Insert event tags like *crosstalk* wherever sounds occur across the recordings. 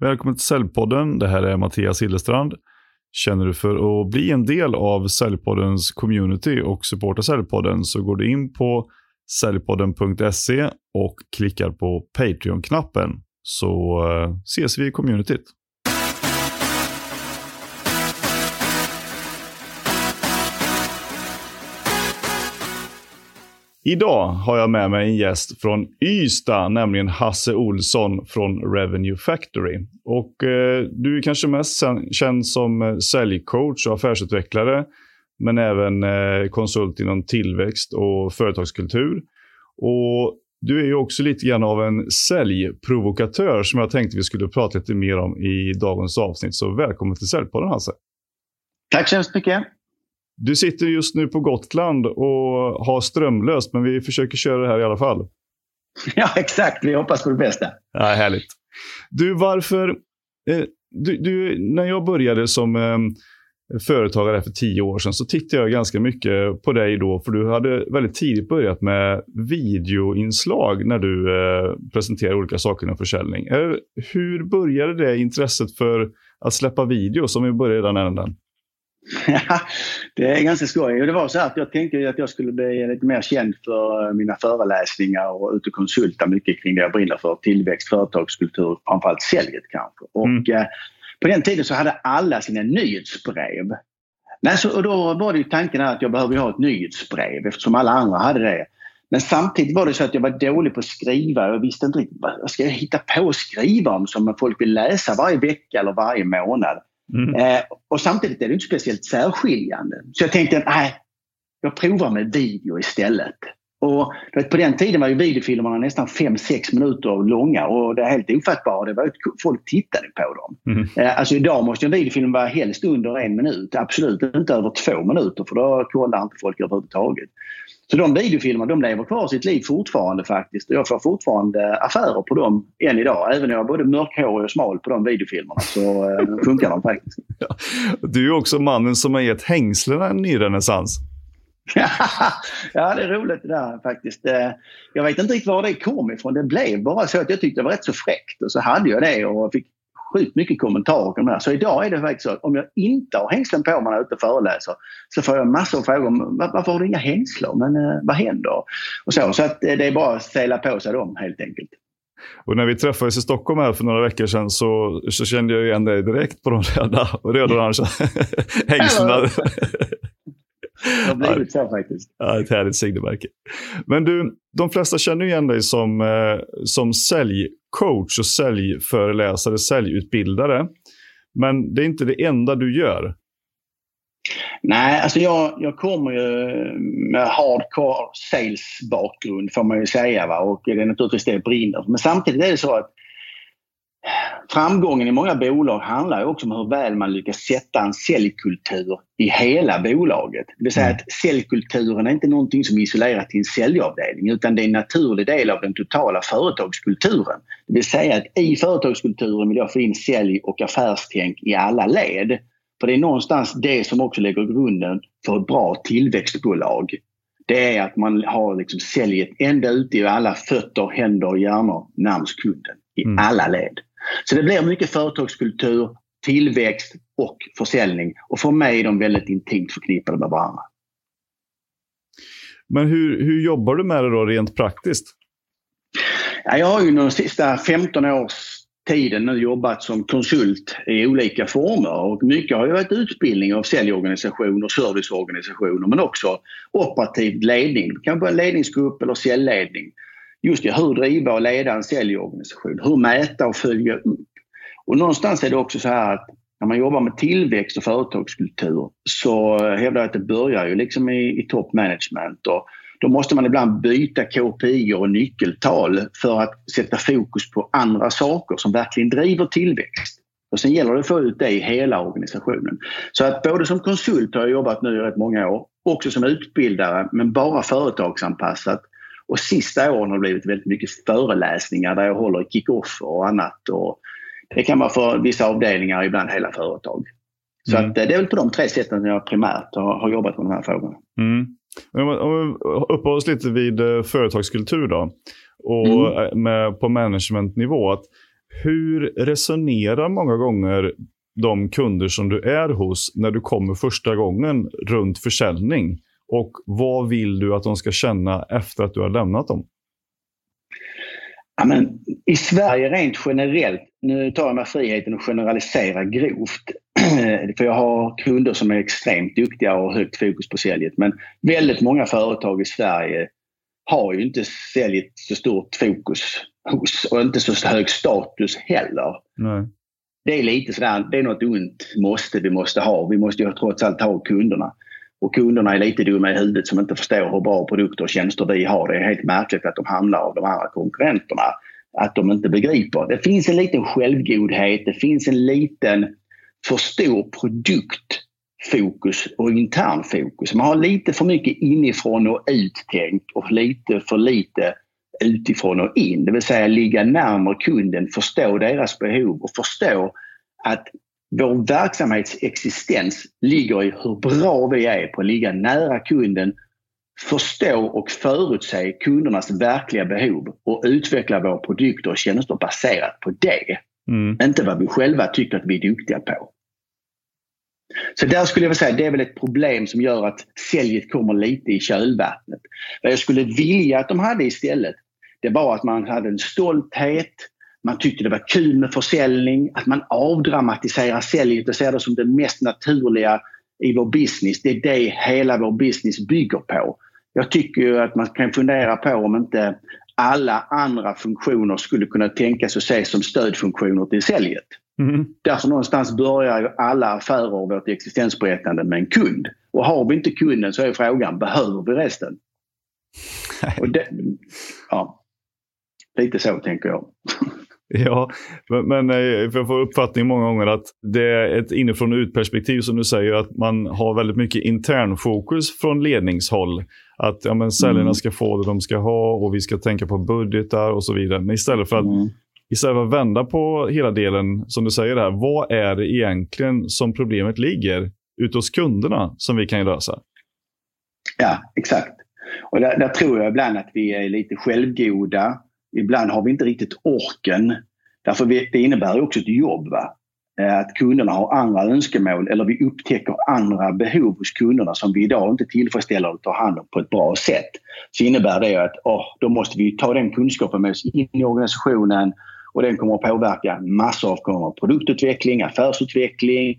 Välkommen till Säljpodden. Det här är Mattias Hillestrand. Känner du för att bli en del av Säljpoddens community och supporta Säljpodden så går du in på säljpodden.se och klickar på Patreon-knappen så eh, ses vi i communityt. Idag har jag med mig en gäst från Ystad, nämligen Hasse Olsson från Revenue Factory. Och eh, du är kanske mest känd som eh, säljcoach och affärsutvecklare, men även eh, konsult inom tillväxt och företagskultur. Och du är ju också lite grann av en säljprovokatör som jag tänkte vi skulle prata lite mer om i dagens avsnitt. Så välkommen till Säljpodden Hasse. Tack så hemskt mycket. Du sitter just nu på Gotland och har strömlöst, men vi försöker köra det här i alla fall. Ja, exakt. Vi hoppas på det bästa. Ja, härligt. Du, varför... Eh, du, du, när jag började som eh, företagare för tio år sedan så tittade jag ganska mycket på dig då, för du hade väldigt tidigt börjat med videoinslag när du eh, presenterade olika saker inom försäljning. hur började det intresset för att släppa video som vi började i den änden? Det är ganska skoj. Det var så att jag tänkte att jag skulle bli lite mer känd för mina föreläsningar och ut och konsulta mycket kring det jag brinner för. Tillväxt, företagskultur, framförallt säljet kanske. Och mm. eh, på den tiden så hade alla sina nyhetsbrev. Nej, så, och då var det ju tanken att jag behövde ha ett nyhetsbrev eftersom alla andra hade det. Men samtidigt var det så att jag var dålig på att skriva. Jag visste inte riktigt vad ska jag hitta på att skriva om som folk vill läsa varje vecka eller varje månad. Mm. Eh, och samtidigt är det inte speciellt särskiljande. Så jag tänkte, nej, jag provar med video istället. Och vet, på den tiden var ju videofilmerna nästan 5-6 minuter långa och det är helt ofattbart. Det var att folk tittade på dem. Mm. Eh, alltså idag måste en videofilm vara helst under en minut. Absolut inte över två minuter för då kollar inte folk överhuvudtaget. Så de videofilmerna de lever kvar sitt liv fortfarande faktiskt. Jag får fortfarande affärer på dem än idag. Även när jag är både mörkhårig och smal på de videofilmerna så eh, funkar de faktiskt. *laughs* Ja. Du är också mannen som har gett hängslena en ny renässans. *laughs* ja, det är roligt det där faktiskt. Eh, jag vet inte riktigt var det kom ifrån. Det blev bara så att jag tyckte det var rätt så fräckt och så hade jag det och fick sjukt mycket kommentarer om det här. Så idag är det faktiskt så att om jag inte har hängslen på mig när jag är ute och föreläser så får jag massor av frågor om varför har du inga hängslen? Men eh, vad händer? Och så så att det är bara att ställa på sig dem helt enkelt. Och när vi träffades i Stockholm här för några veckor sedan så, så kände jag igen dig direkt på de röda, röda *laughs* hängslena. Det har blivit så faktiskt. Ja, ett härligt signumärke. Men du, de flesta känner igen dig som, eh, som säljcoach och säljföreläsare, säljutbildare. Men det är inte det enda du gör. Nej, alltså jag, jag kommer ju med hardcore sales-bakgrund får man ju säga. Va? Och det är naturligtvis det jag brinner Men samtidigt är det så att Framgången i många bolag handlar också om hur väl man lyckas sätta en säljkultur i hela bolaget. Det vill säga mm. att säljkulturen är inte någonting som är isolerat till en säljavdelning utan det är en naturlig del av den totala företagskulturen. Det vill säga att i företagskulturen vill jag få in sälj och affärstänk i alla led. För det är någonstans det som också lägger grunden för ett bra tillväxtbolag. Det är att man har liksom säljet ända ute i alla fötter, händer, hjärnor närmst kunden i mm. alla led. Så det blir mycket företagskultur, tillväxt och försäljning. Och för mig är de väldigt intimt förknippade med varandra. Men hur, hur jobbar du med det då rent praktiskt? Ja, jag har ju de sista 15 års tiden nu jobbat som konsult i olika former och mycket har ju varit utbildning av säljorganisationer, serviceorganisationer men också operativ ledning. Det kan vara ledningsgrupp eller säljledning just det, hur driva och leda en säljorganisation, hur mäta och följa upp. Och någonstans är det också så här att när man jobbar med tillväxt och företagskultur så hävdar jag att det börjar ju liksom i, i top management och då måste man ibland byta KPI och nyckeltal för att sätta fokus på andra saker som verkligen driver tillväxt. Och sen gäller det att få ut det i hela organisationen. Så att både som konsult har jag jobbat nu i rätt många år, också som utbildare men bara företagsanpassat och sista åren har det blivit väldigt mycket föreläsningar där jag håller kick-off och annat. Och det kan vara för vissa avdelningar, ibland hela företag. Så mm. att det är väl på de tre sätten jag primärt har, har jobbat med de här frågorna. Mm. Om vi uppehåller oss lite vid eh, företagskultur då och mm. Eh, med, på managementnivå. Att Hur resonerar många gånger de kunder som du är hos när du kommer första gången runt försäljning? Och vad vill du att de ska känna efter att du har lämnat dem? Ja, men, I Sverige rent generellt, nu tar jag mig friheten att generalisera grovt. *clears throat* För jag har kunder som är extremt duktiga och har högt fokus på säljet. Men väldigt många företag i Sverige har ju inte säljet så stort fokus hos och inte så hög status heller. Nej. Det är lite sådär, det är något ont måste vi måste ha. Vi måste ju trots allt ha kunderna. Och kunderna är lite dumma i huvudet som inte förstår hur bra produkter och tjänster vi har. Det är helt märkligt att de hamnar av de andra konkurrenterna. Att de inte begriper. Det finns en liten självgodhet, det finns en liten för stor produktfokus och internfokus. Man har lite för mycket inifrån och uttänkt och lite för lite utifrån och in. Det vill säga ligga närmare kunden, förstå deras behov och förstå att vår verksamhets existens ligger i hur bra vi är på att ligga nära kunden, förstå och förutse kundernas verkliga behov och utveckla våra produkter och tjänster baserat på det. Mm. Inte vad vi själva tycker att vi är duktiga på. Så där skulle jag säga, det är väl ett problem som gör att säljet kommer lite i kölvattnet. Vad jag skulle vilja att de hade istället, det var att man hade en stolthet, man tyckte det var kul med försäljning, att man avdramatiserar säljet och ser det som det mest naturliga i vår business. Det är det hela vår business bygger på. Jag tycker att man kan fundera på om inte alla andra funktioner skulle kunna tänkas och ses som stödfunktioner till säljet. Mm. Därför någonstans börjar ju alla affärer och vårt existensberättande med en kund. Och har vi inte kunden så är frågan, behöver vi resten? Det, ja, lite så tänker jag. *laughs* Ja, men jag får uppfattning många gånger att det är ett inifrån och ut-perspektiv som du säger, att man har väldigt mycket internfokus från ledningshåll. Att ja, men säljarna mm. ska få det de ska ha och vi ska tänka på budgetar och så vidare. Men istället för att, mm. istället för att vända på hela delen, som du säger här, vad är det egentligen som problemet ligger ute hos kunderna som vi kan lösa? Ja, exakt. Och där, där tror jag ibland att vi är lite självgoda ibland har vi inte riktigt orken. Därför det innebär också ett jobb. Va? Eh, att kunderna har andra önskemål eller vi upptäcker andra behov hos kunderna som vi idag inte tillfredsställer och tar hand om på ett bra sätt. Så innebär det att oh, då måste vi ta den kunskapen med oss in i organisationen och den kommer att påverka massor av produktutveckling, affärsutveckling.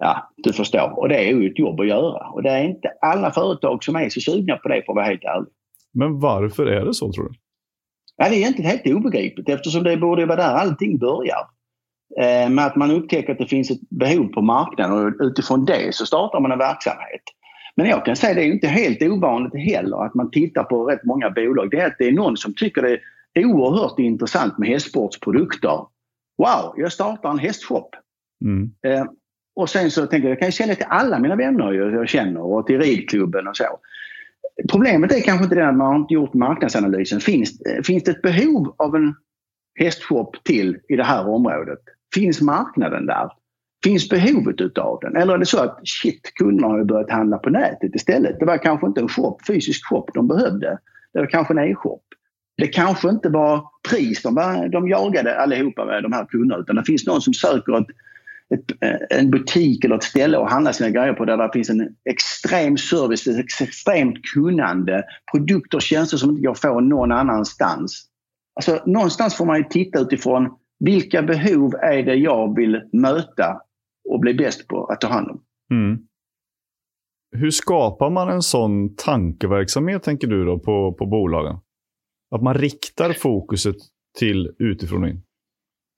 Ja, du förstår. Och det är ju ett jobb att göra. Och det är inte alla företag som är så sugna på det för att vara helt ärlig. Men varför är det så tror du? Ja, det är egentligen helt obegripligt eftersom det borde vara där allting börjar. Eh, med att man upptäcker att det finns ett behov på marknaden och utifrån det så startar man en verksamhet. Men jag kan säga att det är inte helt ovanligt heller att man tittar på rätt många bolag. Det är att det är någon som tycker det är oerhört intressant med hästsportsprodukter. Wow, jag startar en hästshop. Mm. Eh, och sen så tänker jag, jag kan sälja till alla mina vänner jag känner och till ridklubben och så. Problemet är kanske inte det att man inte gjort marknadsanalysen. Finns, finns det ett behov av en hästshop till i det här området? Finns marknaden där? Finns behovet utav den? Eller är det så att shit, kunderna har börjat handla på nätet istället. Det var kanske inte en shop, fysisk shop de behövde. Det var kanske en e-shop. Det kanske inte var pris de, var, de jagade allihopa med de här kunderna utan det finns någon som söker ett en butik eller ett ställe att handla sina grejer på där det finns en extrem service, ett extremt kunnande, produkter och tjänster som inte går att få någon annanstans. Alltså, någonstans får man ju titta utifrån vilka behov är det jag vill möta och bli bäst på att ta hand om. Mm. Hur skapar man en sån tankeverksamhet, tänker du, då, på, på bolagen? Att man riktar fokuset till utifrån och in?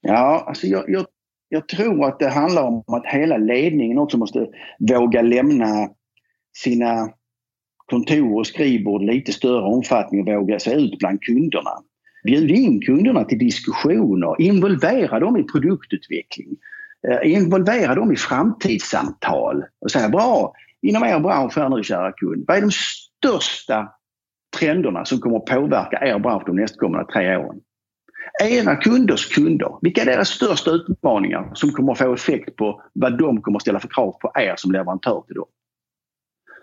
Ja, alltså jag, jag jag tror att det handlar om att hela ledningen också måste våga lämna sina kontor och skrivbord lite större omfattning och våga sig ut bland kunderna. Bjud in kunderna till diskussioner, involvera dem i produktutveckling, eh, involvera dem i framtidssamtal och säga bra, inom er bransch här nu kära kund, vad är de största trenderna som kommer att påverka er bransch de nästkommande tre åren? Era kunders kunder, vilka är deras största utmaningar som kommer att få effekt på vad de kommer att ställa för krav på er som leverantör till dem?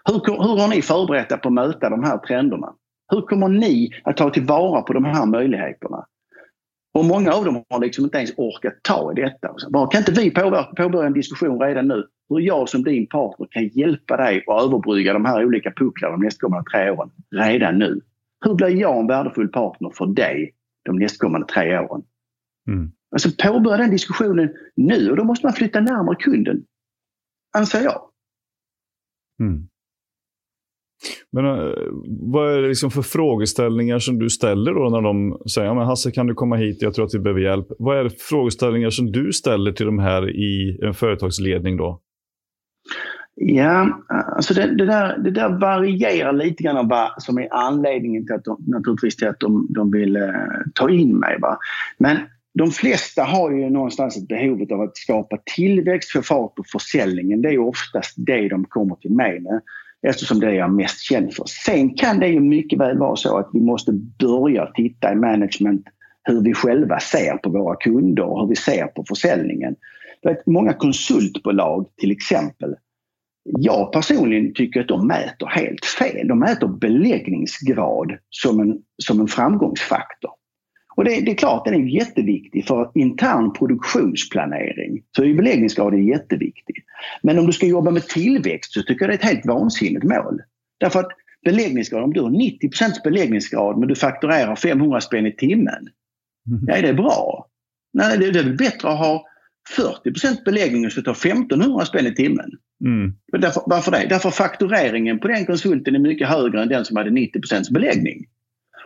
Hur, hur har ni förberett er på att möta de här trenderna? Hur kommer ni att ta tillvara på de här möjligheterna? Och många av dem har liksom inte ens orkat ta i detta. Bara, kan inte vi påbörja en diskussion redan nu hur jag som din partner kan hjälpa dig att överbrygga de här olika pucklarna de nästkommande tre åren redan nu? Hur blir jag en värdefull partner för dig de nästkommande tre åren? Mm. Alltså påbörja den diskussionen nu och då måste man flytta närmare kunden. Anser jag. Mm. Men uh, vad är det liksom för frågeställningar som du ställer då när de säger ja, men Hasse kan du komma hit, jag tror att vi behöver hjälp. Vad är det för frågeställningar som du ställer till de här i en företagsledning då? Ja, alltså det, det, där, det där varierar lite grann av vad som är anledningen till att de, naturligtvis till att de, de vill eh, ta in mig. Va? Men de flesta har ju någonstans ett behov av att skapa tillväxt, få fart på försäljningen. Det är oftast det de kommer till mig med eftersom det är jag mest känd för. Sen kan det ju mycket väl vara så att vi måste börja titta i management hur vi själva ser på våra kunder och hur vi ser på försäljningen. Vet, många konsultbolag till exempel. Jag personligen tycker att de mäter helt fel. De mäter beläggningsgrad som en, som en framgångsfaktor. Och det, det, är klart, den är jätteviktig för intern produktionsplanering. Så är beläggningsgraden jätteviktig. Men om du ska jobba med tillväxt så tycker jag det är ett helt vansinnigt mål. Därför att beläggningsgrad, om du har 90% beläggningsgrad men du fakturerar 500 spänn i timmen. Mm. Ja, är det bra? Nej, det, det är väl bättre att ha 40 beläggning och så tar 1500 spänn i timmen. Mm. Därför, varför det? Därför faktureringen på den konsulten är mycket högre än den som hade 90% beläggning.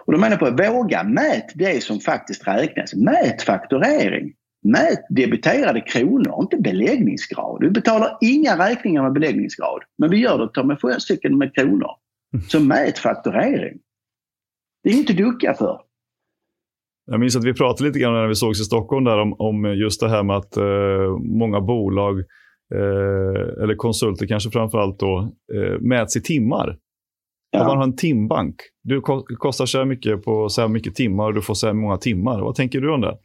Och då menar jag på, våga mät det som faktiskt räknas. Mät fakturering. Mät debiterade kronor, inte beläggningsgrad. Du betalar inga räkningar med beläggningsgrad. Men vi gör det ta med stycken med kronor. Så mät fakturering. Det är inte ducka för. Jag minns att vi pratade lite grann när vi sågs i Stockholm där om, om just det här med att eh, många bolag, eh, eller konsulter kanske framförallt då, eh, mäts i timmar. Ja. Om man har en timbank. Du kostar så här mycket på så här mycket timmar och du får så här många timmar. Vad tänker du om det?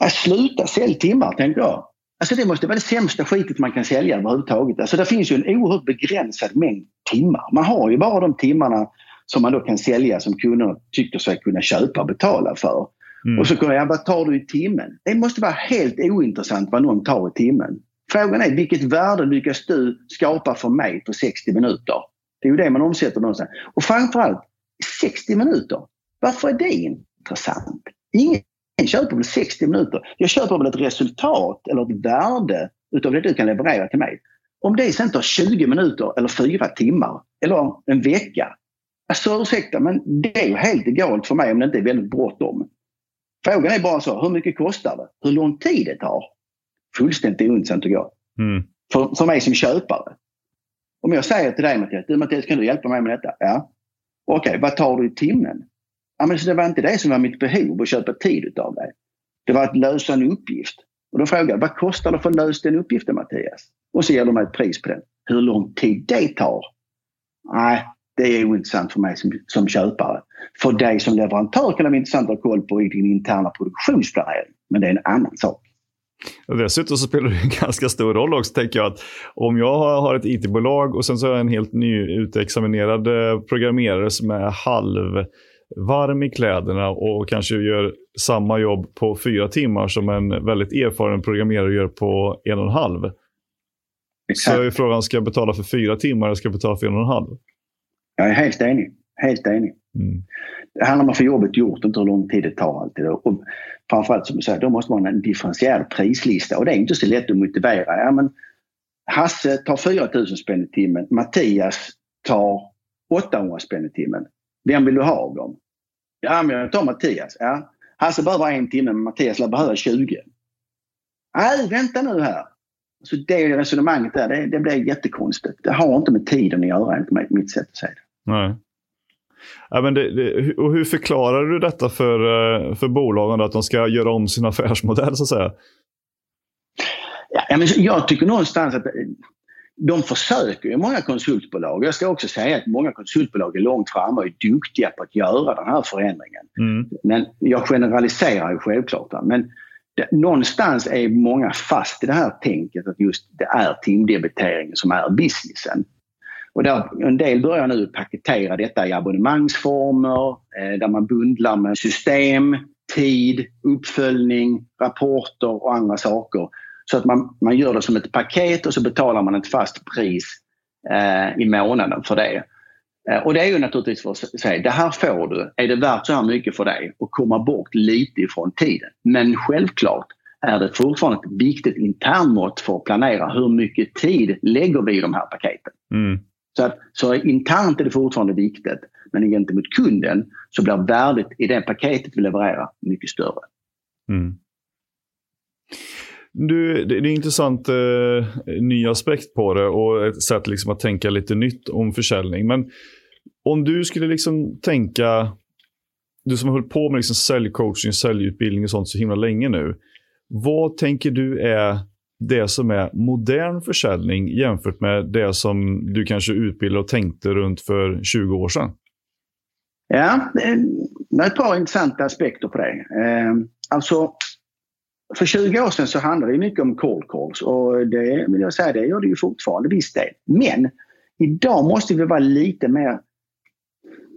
Att sluta sälja timmar, tänker jag. Alltså det måste vara det sämsta skitet man kan sälja överhuvudtaget. Alltså det finns ju en oerhört begränsad mängd timmar. Man har ju bara de timmarna som man då kan sälja som kunderna tycker sig kunna köpa och betala för. Mm. Och så kan jag, vad tar du i timmen? Det måste vara helt ointressant vad någon tar i timmen. Frågan är vilket värde lyckas du skapa för mig på 60 minuter? Det är ju det man omsätter någonstans. Och framförallt 60 minuter. Varför är det intressant? Ingen köper väl 60 minuter. Jag köper väl ett resultat eller ett värde utav det du kan leverera till mig. Om det sen tar 20 minuter eller 4 timmar eller en vecka. Alltså ursäkta men det är ju helt egalt för mig om det inte är väldigt bråttom. Frågan är bara så, hur mycket kostar det? Hur lång tid det tar? Fullständigt ointressant tycker jag. Mm. För, för mig som köpare. Om jag säger till dig Mattias, du Mattias kan du hjälpa mig med detta? Ja. Okej, okay, vad tar du i timmen? Ja, men så det var inte det som var mitt behov att köpa tid av dig. Det var att lösa en uppgift. Och då frågar jag, vad kostar det för att lösa den uppgiften Mattias? Och så ger de mig ett pris på den. Hur lång tid det tar? Nej, det är ointressant för mig som, som köpare. För dig som leverantör kan det vara intressant att ha koll på i din interna produktionsplanering. Men det är en annan sak. Och dessutom så spelar det en *laughs* ganska stor roll också, tänker jag. att Om jag har ett it-bolag och sen så har jag en helt nyutexaminerad eh, programmerare som är halvvarm i kläderna och kanske gör samma jobb på fyra timmar som en väldigt erfaren programmerare gör på en och en halv. Exakt. Så är frågan, ska jag betala för fyra timmar eller ska jag betala för en och en halv? Jag är helt enig. Helt enig. Mm. Det handlar om att få jobbet gjort, inte hur lång tid det tar alltid. Och framförallt som du säger, då måste man ha en differentierad prislista och det är inte så lätt att motivera. Ja, men Hasse tar 4 000 spänn i timmen. Mattias tar 800 spänn i timmen. Vem vill du ha av dem? Ja, men jag tar Mattias. Ja. Hasse behöver en timme, men Mattias lär behöva 20. Nej, vänta nu här. Så det resonemanget där, det, det blir jättekonstigt. Det har inte med tiden att göra enligt mitt sätt att se det. Nej. Ja, men det, det, och hur förklarar du detta för, eh, för bolagen, att de ska göra om sin affärsmodell så att säga? Ja, men jag tycker någonstans att de försöker ju, många konsultbolag. Jag ska också säga att många konsultbolag är långt framme och är duktiga på att göra den här förändringen. Mm. Men jag generaliserar ju självklart. Men det, någonstans är många fast i det här tänket att just det är timdebiteringen som är businessen. Och där, en del börjar nu paketera detta i abonnemangsformer eh, där man bundlar med system tid, uppföljning, rapporter och andra saker. Så att man, man gör det som ett paket och så betalar man ett fast pris eh, i månaden för det. Eh, och det är ju naturligtvis för att säga, det här får du. Är det värt så här mycket för dig? Och komma bort lite ifrån tiden. Men självklart är det fortfarande ett viktigt internmått för att planera hur mycket tid lägger vi i de här paketen. Mm. Så, att, så internt är det fortfarande viktigt. Men gentemot kunden så blir värdet i det paketet vi levererar mycket större. Mm. Du, det är en intressant eh, ny aspekt på det och ett sätt liksom att tänka lite nytt om försäljning. Men om du skulle liksom tänka, du som har hållit på med liksom säljcoaching, säljutbildning och sånt så himla länge nu. Vad tänker du är det som är modern försäljning jämfört med det som du kanske utbildade och tänkte runt för 20 år sedan? Ja, det är ett par intressanta aspekter på det. Eh, alltså, för 20 år sedan så handlade det mycket om cold calls och det vill jag säga, det gör det ju fortfarande viss del. Men idag måste vi vara lite mer,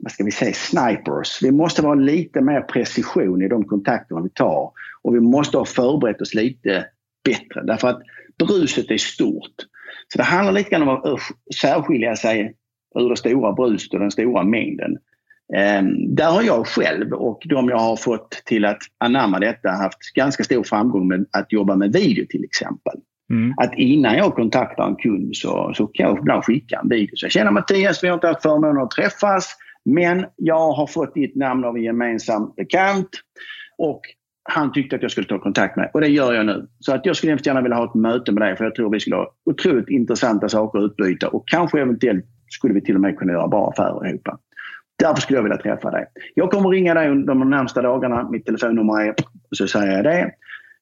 vad ska vi säga, snipers. Vi måste vara lite mer precision i de kontakterna vi tar och vi måste ha förberett oss lite bättre därför att bruset är stort. Så det handlar lite grann om att särskilja sig ur det stora bruset och den stora mängden. Um, där har jag själv och de jag har fått till att anamma detta haft ganska stor framgång med att jobba med video till exempel. Mm. Att innan jag kontaktar en kund så, så kan jag ibland skicka en video. Så jag känner Mattias, vi har inte haft förmånen att träffas men jag har fått ditt namn av en gemensam bekant och han tyckte att jag skulle ta kontakt med och det gör jag nu. Så att jag skulle hemskt gärna vilja ha ett möte med dig för jag tror vi skulle ha otroligt intressanta saker att utbyta och kanske eventuellt skulle vi till och med kunna göra bra affärer ihop. Därför skulle jag vilja träffa dig. Jag kommer ringa dig under de närmsta dagarna. Mitt telefonnummer är... Och så säger jag det.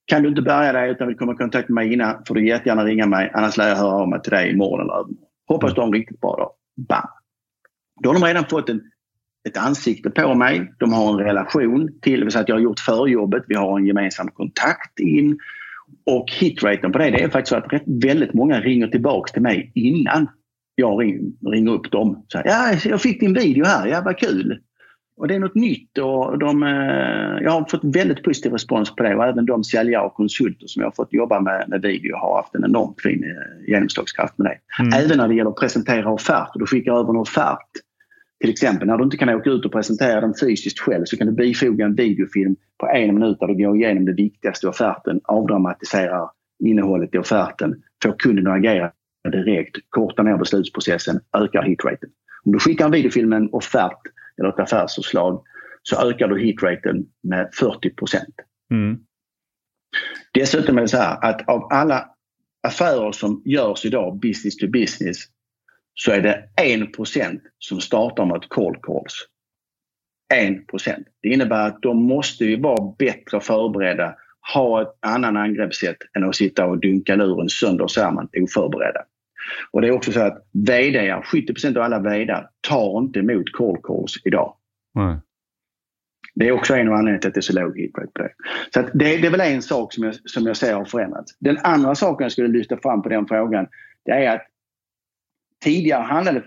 Kan du inte bärga dig utan vill komma i kontakt med mig innan får du jättegärna ringa mig. Annars lär jag höra av mig till dig imorgon eller övermorgon. Hoppas du har en riktigt bra dag. Bam! Då har de redan fått en, ett ansikte på mig. De har en relation till, det vill säga att jag har gjort förjobbet. Vi har en gemensam kontakt in. Och hitraten på det, det är faktiskt så att rätt, väldigt många ringer tillbaks till mig innan jag ring, ringer upp dem. Så här, ja, jag fick din video här, ja vad kul. Och det är något nytt och de, eh, jag har fått väldigt positiv respons på det och även de säljare och konsulter som jag har fått jobba med, med video har haft en enormt fin eh, genomslagskraft med det. Mm. Även när det gäller att presentera offerter. Du skickar över en offert. Till exempel när du inte kan åka ut och presentera den fysiskt själv så kan du bifoga en videofilm på en minut där du går igenom det viktigaste i offerten, avdramatiserar innehållet i offerten, får kunden att agera direkt, kortar ner beslutsprocessen, ökar hitraten. Om du skickar en videofilm med en offert eller ett affärsförslag så ökar du hitraten med 40 procent. Mm. Dessutom är det så här att av alla affärer som görs idag business to business så är det 1 procent som startar med ett call calls. 1 procent. Det innebär att de måste ju vara bättre förberedda, ha ett annan angreppssätt än att sitta och dunka luren sönder och samman oförberedda. Och det är också så att VD, 70% av alla VD tar inte emot call calls idag. Nej. Det är också en av anledningarna till att det är så låg hitrate på det. Så det, det är väl en sak som jag, som jag ser har förändrats. Den andra saken jag skulle lyfta fram på den frågan det är att tidigare handlade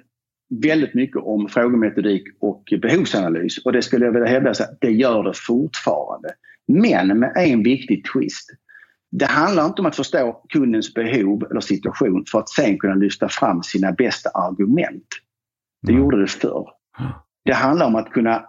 väldigt mycket om frågemetodik och behovsanalys och det skulle jag vilja hävda att det gör det fortfarande. Men med en viktig twist. Det handlar inte om att förstå kundens behov eller situation för att sen kunna lyfta fram sina bästa argument. Det mm. gjorde det förr. Det handlar om att kunna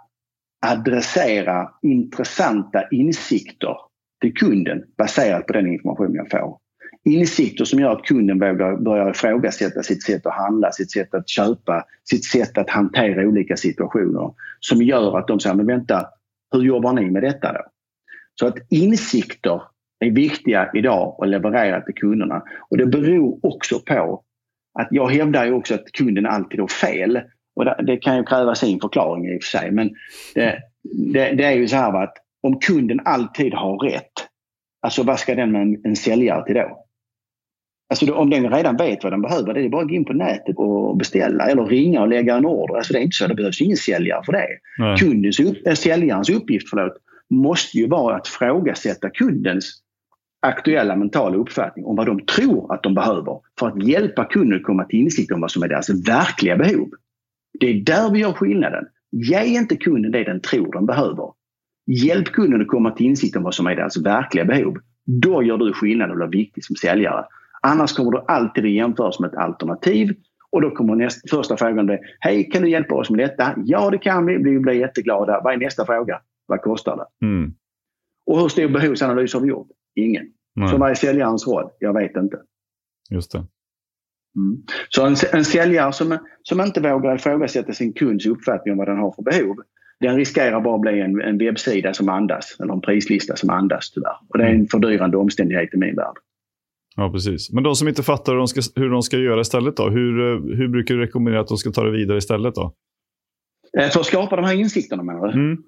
adressera intressanta insikter till kunden baserat på den information jag får. Insikter som gör att kunden vågar börja ifrågasätta sitt sätt att handla, sitt sätt att köpa, sitt sätt att hantera olika situationer. Som gör att de säger, men vänta, hur jobbar ni med detta då? Så att insikter är viktiga idag att leverera till kunderna. Och det beror också på att jag hävdar ju också att kunden alltid har fel. Och det, kan ju kräva sin förklaring i och för sig. Men det, det, det är ju så här att om kunden alltid har rätt, alltså vad ska den med en, en säljare till då? Alltså om den redan vet vad den behöver, det är bara att gå in på nätet och beställa eller ringa och lägga en order. Alltså det är inte så, det behövs ingen säljare för det. Kundens, äh, säljarens uppgift förlåt, måste ju vara att frågasätta kundens aktuella mentala uppfattning om vad de tror att de behöver för att hjälpa kunden att komma till insikt om vad som är deras verkliga behov. Det är där vi gör skillnaden. Ge inte kunden det den tror den behöver. Hjälp kunden att komma till insikt om vad som är deras verkliga behov. Då gör du skillnad och blir viktig som säljare. Annars kommer du alltid att jämföras med ett alternativ och då kommer nästa, första frågan bli Hej, kan du hjälpa oss med detta? Ja, det kan vi. Vi blir jätteglada. Vad är nästa fråga? Vad kostar det? Mm. Och hur stor behovsanalys har vi gjort? Ingen. Nej. Så vad är säljarens roll? Jag vet inte. Just det. Mm. Så en, en säljare som, som inte vågar ifrågasätta sin kunds uppfattning om vad den har för behov den riskerar bara att bli en, en webbsida som andas eller en prislista som andas tyvärr. Och det är en mm. fördyrande omständighet i min värld. Ja, precis. Men de som inte fattar hur de ska, hur de ska göra istället då? Hur, eh, hur brukar du rekommendera att de ska ta det vidare istället då? Eh, för att skapa de här insikterna menar du? Mm.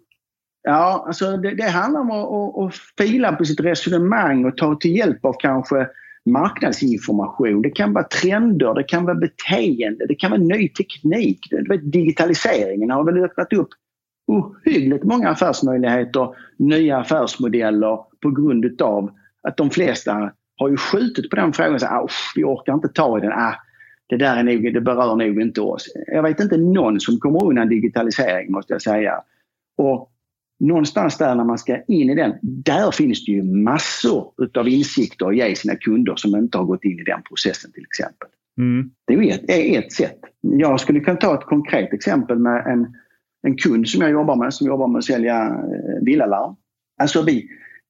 Ja, alltså det, det handlar om att, att, att, fila på sitt resonemang och ta till hjälp av kanske marknadsinformation. Det kan vara trender, det kan vara beteende, det kan vara ny teknik. Vet, digitaliseringen har väl öppnat upp ohyggligt många affärsmöjligheter, nya affärsmodeller på grund utav att de flesta har ju skjutit på den frågan. Så, ah, vi orkar inte ta i den. Ah, det där är nog, det berör nog inte oss. Jag vet inte någon som kommer undan digitalisering måste jag säga. Och någonstans där när man ska in i den, där finns det ju massor utav insikter att ge sina kunder som inte har gått in i den processen till exempel. Mm. Det är ett, är ett sätt. Jag skulle kunna ta ett konkret exempel med en, en kund som jag jobbar med som jobbar med att sälja eh, villalarm. Alltså vi,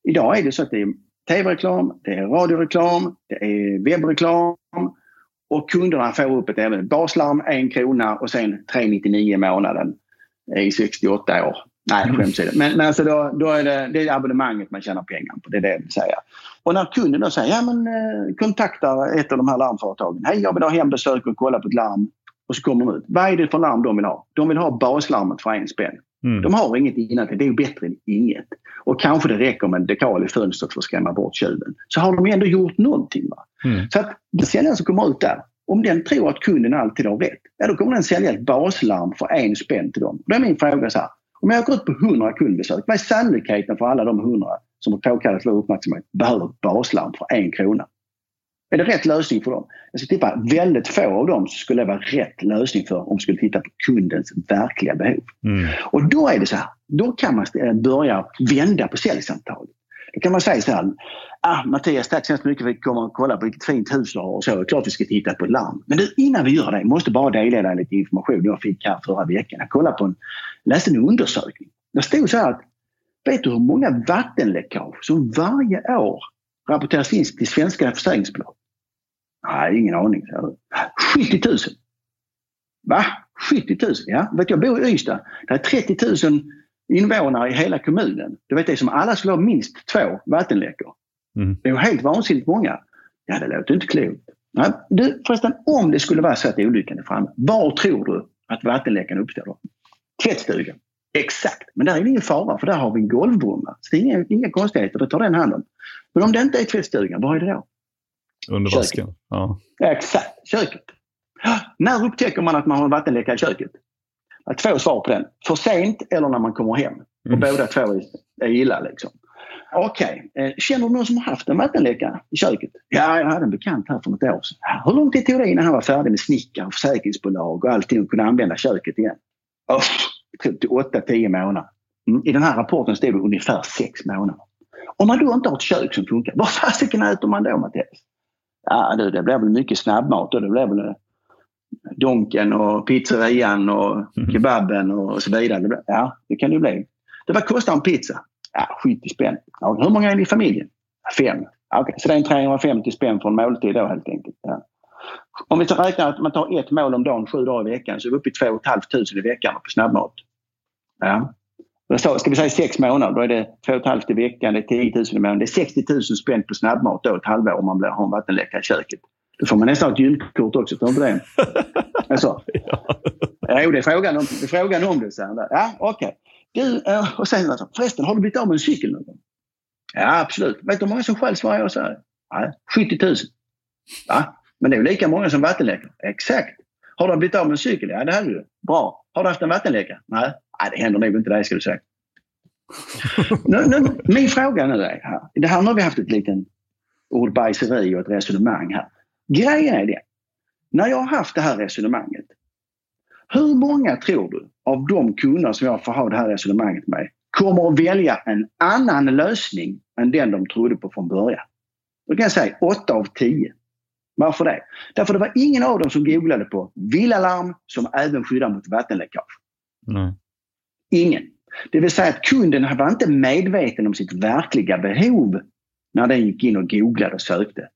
idag är det så att det är tv-reklam, det är radioreklam, det är webbreklam och kunderna får upp ett även baslarm, en krona och sen 399 i månaden i 68 år. Nej, mm. skämt åsido. Men, men alltså då, då är det, det är abonnemanget man tjänar pengar på. Det är det jag vill säga. Och när kunden då säger, ja men eh, kontaktar ett av de här larmföretagen. Hej, jag vill ha hembesök och kolla på ett larm. Och så kommer de ut. Vad är det för larm de vill ha? De vill ha baslarmet för en spänn. Mm. De har inget innan det är ju bättre än inget. Och kanske det räcker med en dekal i fönstret för att skrämma bort tjuven. Så har de ändå gjort någonting. Va? Mm. Så att säljaren som kommer ut där, om den tror att kunden alltid har rätt, ja, då kommer den sälja ett baslarm för en spänn till dem. Då är min fråga så här, om jag går ut på 100 kundbesök, vad är sannolikheten för alla de 100 som har påkallat vår uppmärksamhet behöver ett baslarm för en krona? Är det rätt lösning för dem? Jag ska tippa väldigt få av dem skulle det vara rätt lösning för om vi skulle titta på kundens verkliga behov. Mm. Och då är det så här, då kan man börja vända på säljsamtalet. Då kan man säga så här, ah, Mattias tack så hemskt mycket för att vi kommer och kolla på vilket fint hus du har och så. Är klart vi ska titta på ett larm. Men du, innan vi gör det, måste bara dela dig lite information jag fick här förra veckan. Jag kollade på en, läste en undersökning. Det stod så här att, vet du hur många vattenläckage som varje år rapporteras in till svenska försäkringsbolag? Nej, ingen aning. 70 000. Va? 70 000? Ja, vet jag bor i Ystad. Det är 30 000 invånare i hela kommunen. Du vet det som alla skulle ha minst två vattenläckor. Mm. Det är helt vansinnigt många. Ja, det låter inte klokt. Nej, du, förresten, om det skulle vara så att olyckan är framme, var tror du att vattenläckan uppstår då? Tvättstugan. Exakt, men där är det ingen fara för där har vi en golvbrumma. Så det är inga, inga konstigheter, det tar den hand om. Men om det inte är tvättstugan, vad är det då? Under vasken? Ja. Exakt, köket. När upptäcker man att man har en vattenläcka i köket? Två svar på den. För sent eller när man kommer hem. Och mm. båda två är illa. Liksom. Okej, okay. Eh, känner du någon som har haft en vattenläcka i köket? Ja, jag hade en bekant här för något år sedan. Hur lång tid tog det innan han var färdig med snickare, försäkringsbolag och allting och kunde använda köket igen? Oh, det tog 8-10 månader. Mm. I den här rapporten stod det ungefär 6 månader. Om man då inte har ett kök som funkar, vad fasiken äter man då Mattias? Ja du, det blir väl mycket snabbmat och det blir väl eh, Donken och pizzerian och mm. kebaben och så vidare. Ja, det kan det bli. Det vad kostar en pizza? Ja, 70 spänn. Ja, hur många är ni i familjen? Fem. Okay, så det är en 350 spänn för en måltid då helt enkelt. Ja. Om vi räknar att man tar ett mål om dagen sju dagar i veckan så är vi uppe i 2 500 i veckan på snabbmat. Ja. Ska vi säga sex månader, då är det 2 500 i veckan, det är 10 000 i månaden. Det är 60 000 spänn på snabbmat då ett halvår om man har en vattenläcka i köket. Då får man nästan ett gymkort också, tror du det? *laughs* Alltså. ja. Jo, det är frågan om det. Är frågan om det så ja, okej. Okay. Du, eh, och sen alltså, förresten, har du blivit av med en cykel någon gång? Ja, absolut. Vet du hur många som stjäls varje år? Så Ja, 70 000. Ja, men det är ju lika många som vattenläckor. Exakt. Har du blivit av med en cykel? Ja, det har du. Bra. Har du haft en vattenläcka? Nej. Nej, det händer nog inte dig ska du säga. nu, nu, min fråga nu är här. Det här nu har vi haft ett litet ordbajseri och ett resonemang här. Grejen är det. När jag har haft det här resonemanget. Hur många tror du av de kunder som jag får ha det här resonemanget med kommer att välja en annan lösning än den de trodde på från början. Då kan jag säga 8 av 10. Varför det? Därför det var ingen av dem som googlade på villalarm som även skyddar mot vattenläckage. Nej. Ingen. Det vill säga att kunden var inte medveten om sitt verkliga behov när den gick in och googlade och sökte.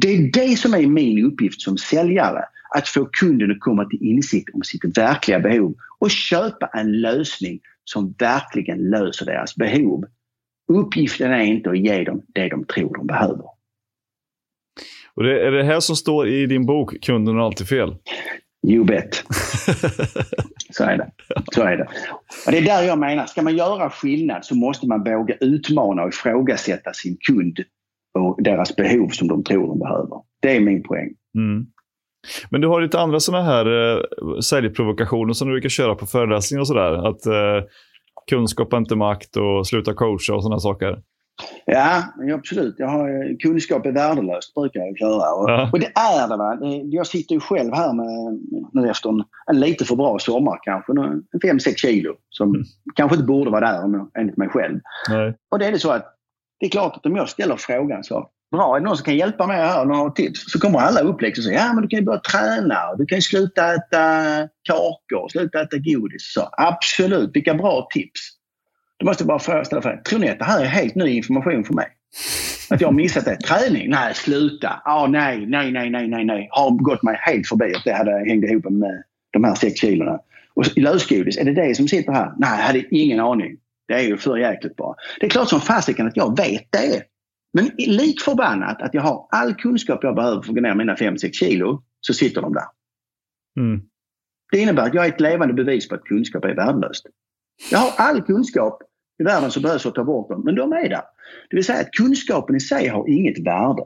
Det är det som är min uppgift som säljare. Att få kunden att komma till insikt om sitt verkliga behov och köpa en lösning som verkligen löser deras behov. Uppgiften är inte att ge dem det de tror de behöver. Och det är det här som står i din bok, Kunden har alltid fel? You bet. *laughs* så är det. Så är det. Och det är där jag menar, ska man göra skillnad så måste man våga utmana och ifrågasätta sin kund och deras behov som de tror de behöver. Det är min poäng. Mm. Men du har lite andra sådana här eh, säljprovokationer som du brukar köra på föreläsningar och sådär. Att eh, kunskap är inte makt och sluta coacha och sådana saker. Ja, absolut. Jag har, kunskap är värdelöst brukar jag köra. Och, ja. och det är det. Va? Jag sitter ju själv här med, nu efter en, en lite för bra sommar kanske, 5-6 kilo som mm. kanske inte borde vara där enligt mig själv. Nej. Och det är det så att det är klart att om jag ställer frågan så Bra, är det någon som kan hjälpa mig här? Några tips? Så kommer alla upp liksom och säger ja men du kan ju börja träna. Du kan ju sluta äta kakor, sluta äta godis. Så, absolut, vilka bra tips. Då måste jag bara ställa frågan, tror ni att det här är helt ny information för mig? Att jag har missat det? Träning? Nej, sluta. Ah, nej, nej, nej, nej, nej, nej. Har gått mig helt förbi att det hade hängt ihop med de här sex kilona. Och lösgodis, är det det som sitter här? Nej, jag hade ingen aning. Det är ju för jäkligt bra. Det är klart som fasiken att jag vet det. Men lik förbannat att jag har all kunskap jag behöver för att gå ner mina 5-6 kilo, så sitter de där. Mm. Det innebär att jag är ett levande bevis på att kunskap är värdelöst. Jag har all kunskap i världen som behövs för att ta bort dem, men de är där. Det vill säga att kunskapen i sig har inget värde.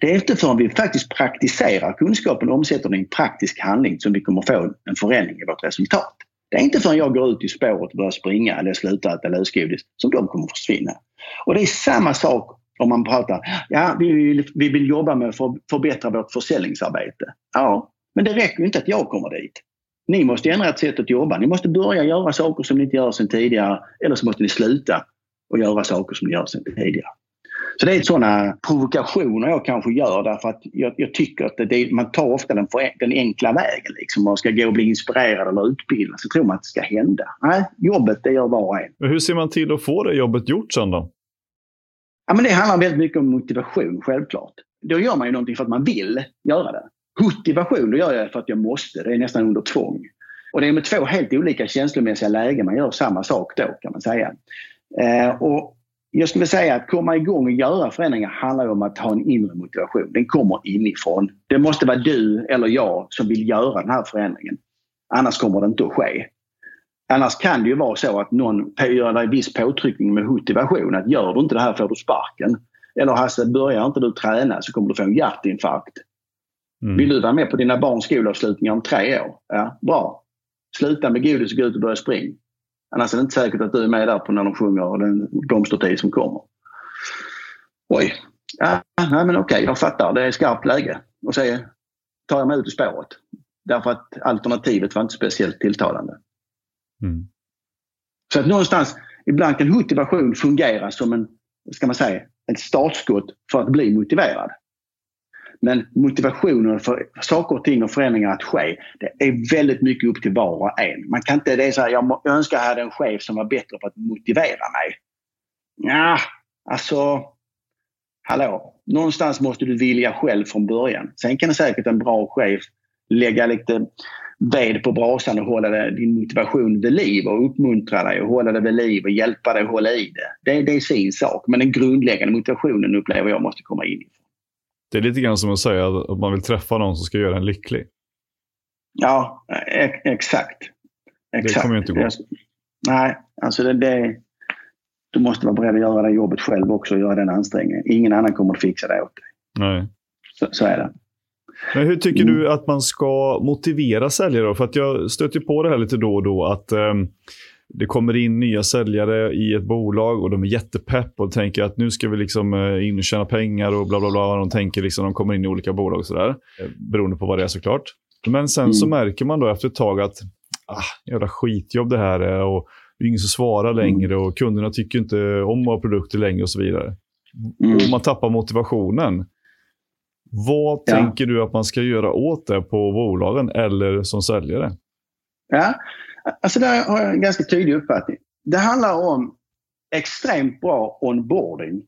Det är inte förrän vi faktiskt praktiserar kunskapen och omsätter den i praktisk handling som vi kommer få en förändring i vårt resultat. Det är inte förrän jag går ut i spåret och börjar springa eller slutar äta lösgodis som de kommer försvinna. Och det är samma sak om man pratar, ja vi vill, vi vill jobba med att förbättra vårt försäljningsarbete. Ja, men det räcker inte att jag kommer dit. Ni måste ändra ert sätt att jobba. Ni måste börja göra saker som ni inte gör sedan tidigare eller så måste ni sluta och göra saker som ni gör sedan tidigare. Så det är sådana provokationer jag kanske gör därför att jag, jag tycker att det, man tar ofta den, den enkla vägen. Liksom. Man ska gå och bli inspirerad eller utbildad så tror man att det ska hända. Nej, jobbet det gör var och en. Men hur ser man till att få det jobbet gjort sen då? Ja, men det handlar väldigt mycket om motivation, självklart. Då gör man ju någonting för att man vill göra det. Motivation, då gör jag det för att jag måste. Det är nästan under tvång. Och det är med två helt olika känslomässiga lägen man gör samma sak då, kan man säga. Eh, och jag skulle säga att komma igång och göra förändringar handlar om att ha en inre motivation. Den kommer inifrån. Det måste vara du eller jag som vill göra den här förändringen. Annars kommer det inte att ske. Annars kan det ju vara så att någon gör dig viss påtryckning med motivation. Att gör du inte det här får du sparken. Eller Hasse, börjar inte du träna så kommer du få en hjärtinfarkt. Mm. Vill du vara med på dina barns skolavslutningar om tre år? Ja, bra. Sluta med godis och gå ut och börja springa. Annars är det inte säkert att du är med där på när de sjunger den blomstertid som kommer. Oj. Ja, nej, men okej, jag fattar. Det är skarpt läge. Och så tar jag mig ut i spåret. Därför att alternativet var inte speciellt tilltalande. Mm. Så att någonstans, ibland kan motivation fungera som en, ska man säga, ett startskott för att bli motiverad. Men motivationen för saker och ting och förändringar att ske, det är väldigt mycket upp till var och en. Man kan inte, det är så här, jag önskar jag hade en chef som var bättre på att motivera mig. Ja, alltså, hallå. Någonstans måste du vilja själv från början. Sen kan det säkert en bra chef lägga lite ved på brasan och hålla din motivation vid liv och uppmuntra dig och hålla det vid liv och hjälpa dig att hålla i det. Det, det är sin sak. Men den grundläggande motivationen upplever jag måste komma in. Det är lite grann som att säga att man vill träffa någon som ska göra en lycklig. Ja, e exakt. exakt. Det kommer ju inte gå. Nej, alltså det, det, du måste vara beredd att göra det jobbet själv också och göra den ansträngningen. Ingen annan kommer att fixa det åt dig. Nej. Så, så är det. Men hur tycker mm. du att man ska motivera säljare? Då? För att jag stöter på det här lite då och då. att um, det kommer in nya säljare i ett bolag och de är jättepepp och tänker att nu ska vi liksom uh, in och tjäna pengar och bla bla bla. De tänker liksom de kommer in i olika bolag och sådär. Eh, beroende på vad det är såklart. Men sen mm. så märker man då efter ett tag att ah, jävla skitjobb det här är. Och det är ingen som svarar längre och kunderna tycker inte om våra produkter längre och så vidare. Mm. Och man tappar motivationen. Vad ja. tänker du att man ska göra åt det på bolagen eller som säljare? Ja, alltså där har jag en ganska tydlig uppfattning. Det handlar om extremt bra onboarding.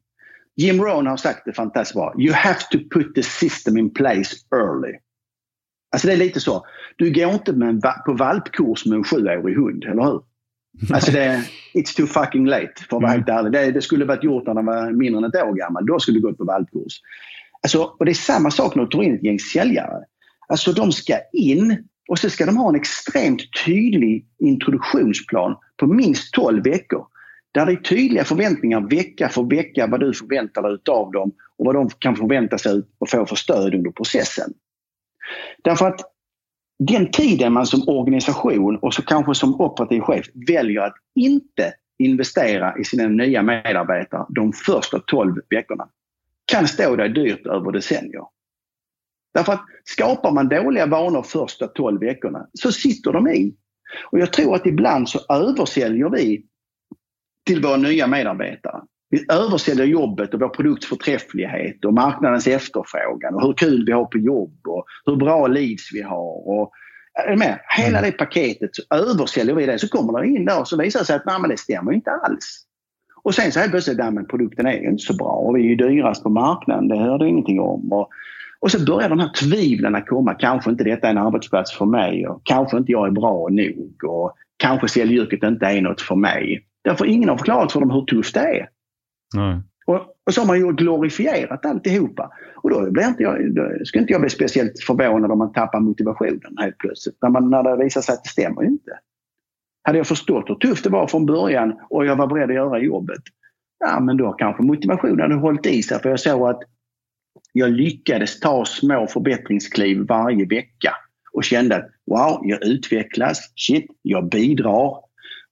Jim Rohn har sagt det fantastiskt bra. You have to put the system in place early. Alltså det är lite så. Du går inte med på valpkurs med en sjuårig hund, eller hur? Alltså det, it's too fucking late för att vara helt ärlig. Det, det skulle varit gjort när den var mindre än ett år gammal. Då skulle du gått på valpkurs. Alltså, och det är samma sak när du tar in ett gäng säljare. Alltså de ska in och så ska de ha en extremt tydlig introduktionsplan på minst 12 veckor. Där det är tydliga förväntningar vecka för vecka vad du förväntar dig av dem och vad de kan förvänta sig att få för stöd under processen. Därför att den tiden man som organisation och så kanske som operativ chef väljer att inte investera i sina nya medarbetare de första 12 veckorna kan stå dig dyrt över decennier. Därför att skapar man dåliga vanor första 12 veckorna så sitter de i. Och jag tror att ibland så översäljer vi till våra nya medarbetare. Vi översäljer jobbet och vår produkts förträfflighet och marknadens efterfrågan och hur kul vi har på jobb och hur bra leads vi har. Och, med? Hela mm. det paketet så översäljer vi det. Så kommer det in där och så visar det sig att nej, men det stämmer inte alls. Och sen så helt plötsligt, nej men produkten är inte så bra och vi är ju dyrast på marknaden, det hör du ingenting om. Och, och så börjar de här tvivlen komma. Kanske inte detta är en arbetsplats för mig och kanske inte jag är bra nog och kanske säljyrket inte är något för mig. Därför ingen har förklarat för dem hur tufft det är. Nej. Och, och så har man ju glorifierat alltihopa. Och då, blir inte jag, då skulle inte jag bli speciellt förvånad om man tappar motivationen helt plötsligt. När, man, när det visar sig att det stämmer inte. Hade jag förstått hur tufft det var från början och jag var beredd att göra jobbet. Ja men då kanske motivationen hade hållit i sig för jag såg att jag lyckades ta små förbättringskliv varje vecka och kände att wow, jag utvecklas, shit, jag bidrar,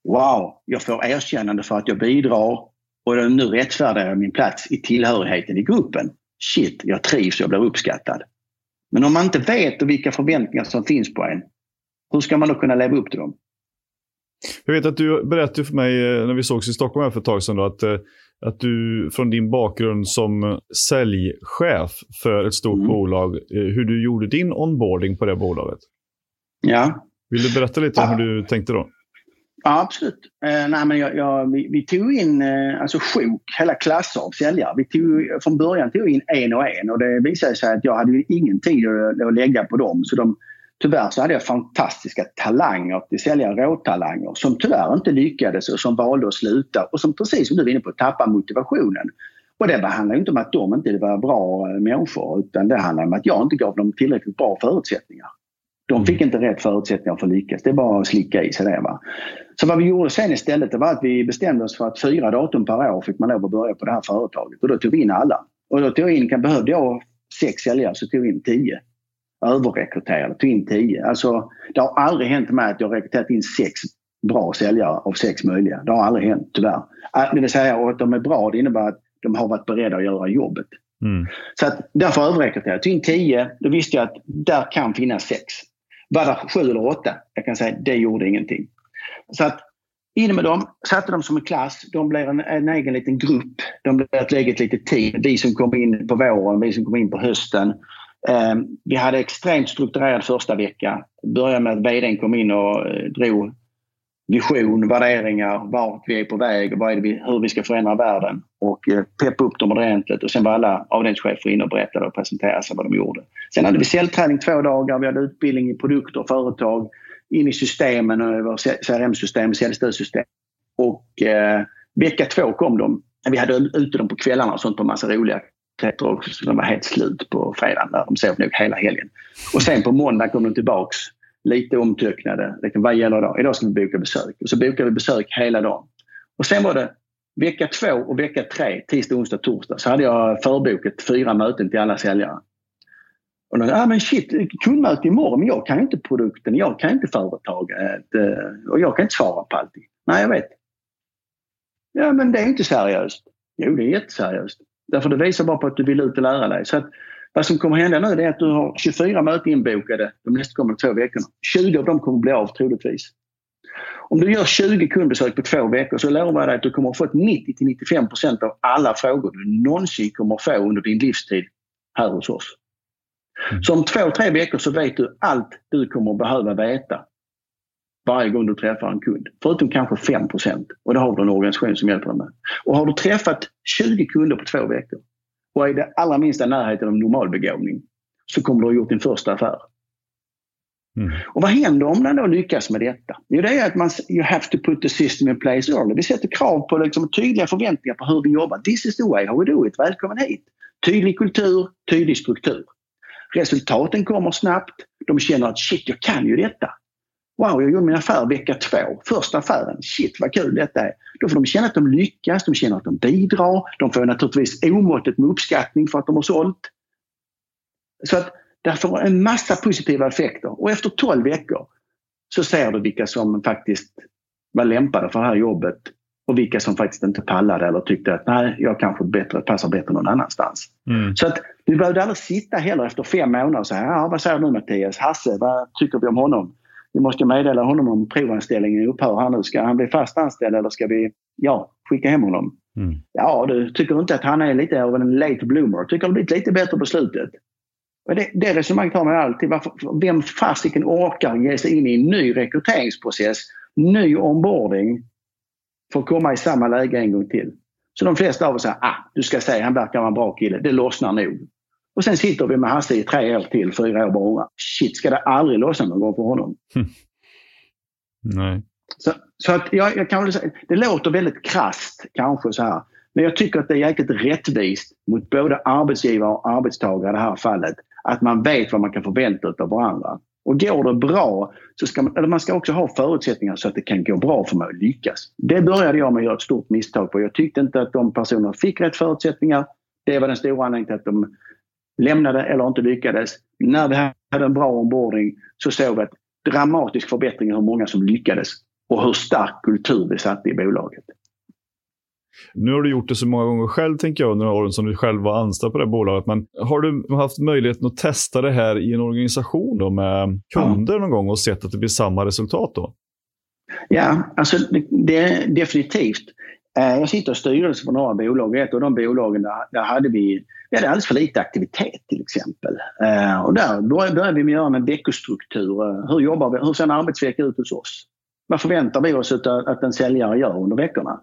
wow, jag får erkännande för att jag bidrar och nu rättfärdigar jag min plats i tillhörigheten i gruppen. Shit, jag trivs, jag blir uppskattad. Men om man inte vet vilka förväntningar som finns på en, hur ska man då kunna leva upp till dem? Jag vet att du berättade för mig eh, när vi sågs i Stockholm för ett tag sedan då, att, eh, att du från din bakgrund som säljchef för ett stort mm. bolag, eh, hur du gjorde din onboarding på det bolaget. Ja. Vill du berätta lite om hur du tänkte då? Ja, absolut. Eh, nej, men jag, jag, vi, vi, tog in eh, alltså sjok, hela klasser av säljare. Vi tog, från början tog vi in en och en och det visade sig att jag hade ingen tid att, att lägga på dem. Så de, tyvärr så hade jag fantastiska talanger till sälja råtalanger som tyvärr inte lyckades och som valde att sluta och som precis som du var inne på tappade motivationen. Och det handlar inte om att de inte var bra människor utan det handlar om att jag inte gav dem tillräckligt bra förutsättningar. De fick inte rätt förutsättningar för att lyckas. Det är bara att slicka i sig det. Va? Så vad vi gjorde sen istället det var att vi bestämde oss för att fyra datum per år fick man lov att börja på det här företaget. Och då tog vi in alla. Och då tog in, kan, behövde jag sex säljare så tog vi in tio. Överrekryterade, tog in tio. Alltså, det har aldrig hänt mig att jag rekryterat in sex bra säljare av sex möjliga. Det har aldrig hänt tyvärr. Äh, det vill säga att de är bra det innebär att de har varit beredda att göra jobbet. Mm. Så att därför överrekryterade jag. Tog in tio. Då visste jag att där kan finnas sex. Var det sju eller åtta? Jag kan säga det gjorde ingenting. Så att in med dem, satte dem som en klass. De blev en, en egen liten grupp. De blev ett eget litet team. Vi som kom in på våren, vi som kom in på hösten. Eh, vi hade extremt strukturerad första vecka. Började med att vdn kom in och eh, drog vision, värderingar, vart vi är på väg och vad är vi, hur vi ska förändra världen. Och eh, peppa upp dem ordentligt. Och sen var alla avdelningschefer inne och berättade och presenterade sig vad de gjorde. Sen hade vi säljträning två dagar. Vi hade utbildning i produkter och företag. In i systemen, CRM-system, säljstödssystem. Och eh, vecka två kom de. Vi hade ute dem på kvällarna och sånt på massa roliga aktiviteter också. Så de var helt slut på fredagen. Där de sov nog hela helgen. Och sen på måndag kom de tillbaks lite omtöcknade. Vad gäller idag? Idag ska vi boka besök. Och så bokade vi besök hela dagen. Och sen var det vecka två och vecka tre, tisdag, onsdag, torsdag, så hade jag förbokat fyra möten till alla säljare. Och då, ah, men shit, kundmöte imorgon, men jag kan inte produkten, jag kan inte företaget eh, och jag kan inte svara på allting. Nej, jag vet. Ja, men det är inte seriöst. Jo, det är jätteseriöst. Därför det visar bara på att du vill ut och lära dig. Så att vad som kommer hända nu är att du har 24 möten inbokade de nästkommande två veckorna. 20 av dem kommer bli av troligtvis. Om du gör 20 kundbesök på två veckor så lovar jag dig att du kommer få 90-95% av alla frågor du någonsin kommer få under din livstid här hos oss. Mm. Så om två, tre veckor så vet du allt du kommer behöva veta varje gång du träffar en kund. Förutom kanske 5% och det har du en organisation som hjälper dig med. Och har du träffat 20 kunder på två veckor och är det allra minsta närheten av normalbegåvning så kommer du ha gjort din första affär. Mm. Och vad händer om man då lyckas med detta? Jo, det är att man you have to put the system in place early. Vi sätter krav på liksom, tydliga förväntningar på hur vi jobbar. This is the way how we do it. Välkommen hit! Tydlig kultur, tydlig struktur. Resultaten kommer snabbt. De känner att shit, jag kan ju detta. Wow, jag gjorde min affär vecka två. Första affären. Shit vad kul detta är. Då får de känna att de lyckas, de känner att de bidrar. De får naturligtvis omåttligt med uppskattning för att de har sålt. Så att det får en massa positiva effekter och efter 12 veckor så ser du vilka som faktiskt var lämpade för det här jobbet och vilka som faktiskt inte pallade eller tyckte att nej, jag kanske bättre, passar bättre någon annanstans. Mm. Så att du behövde aldrig sitta heller efter fem månader och säga ja, vad säger du Mattias? Hasse, vad tycker vi om honom? Vi måste meddela honom om provanställningen upphör här nu. Ska han bli fast anställd eller ska vi ja, skicka hem honom? Mm. Ja, du tycker inte att han är lite av en late bloomer? Tycker det blivit lite bättre på slutet? det, det resonemanget har man alltid. Varför, vem fasiken orkar ge sig in i en ny rekryteringsprocess, ny onboarding för att komma i samma läge en gång till? Så de flesta av oss säger ah, du ska säga han verkar vara en bra kille, det lossnar nog. Och sen sitter vi med Hasse i tre år till, fyra år bara shit, ska det aldrig lossna någon gång för honom? Hm. Nej. Så, så att jag, jag kan väl säga, det låter väldigt krast kanske så här. Men jag tycker att det är jäkligt rättvist mot både arbetsgivare och arbetstagare i det här fallet. Att man vet vad man kan förvänta av varandra. Och går det bra, så ska man, eller man ska också ha förutsättningar så att det kan gå bra för mig att lyckas. Det började jag med att göra ett stort misstag på. Jag tyckte inte att de personerna fick rätt förutsättningar. Det var den stora anledningen till att de lämnade eller inte lyckades. När vi hade en bra onboarding så såg vi en dramatisk förbättring i hur många som lyckades och hur stark kultur vi satte i bolaget. Nu har du gjort det så många gånger själv, tänker jag, under åren som du själv var anställd på det bolaget. Men har du haft möjligheten att testa det här i en organisation då med kunder ja. någon gång och sett att det blir samma resultat då? Ja, alltså det, definitivt. Eh, jag sitter i styrelsen för några bolag. Ett av de bolagen där, där hade vi, vi hade alldeles för lite aktivitet till exempel. Eh, och där började vi med att göra en veckostruktur. Eh, hur jobbar vi? Hur ser en arbetsvecka ut hos oss? Vad förväntar vi oss att, att en säljare gör under veckorna?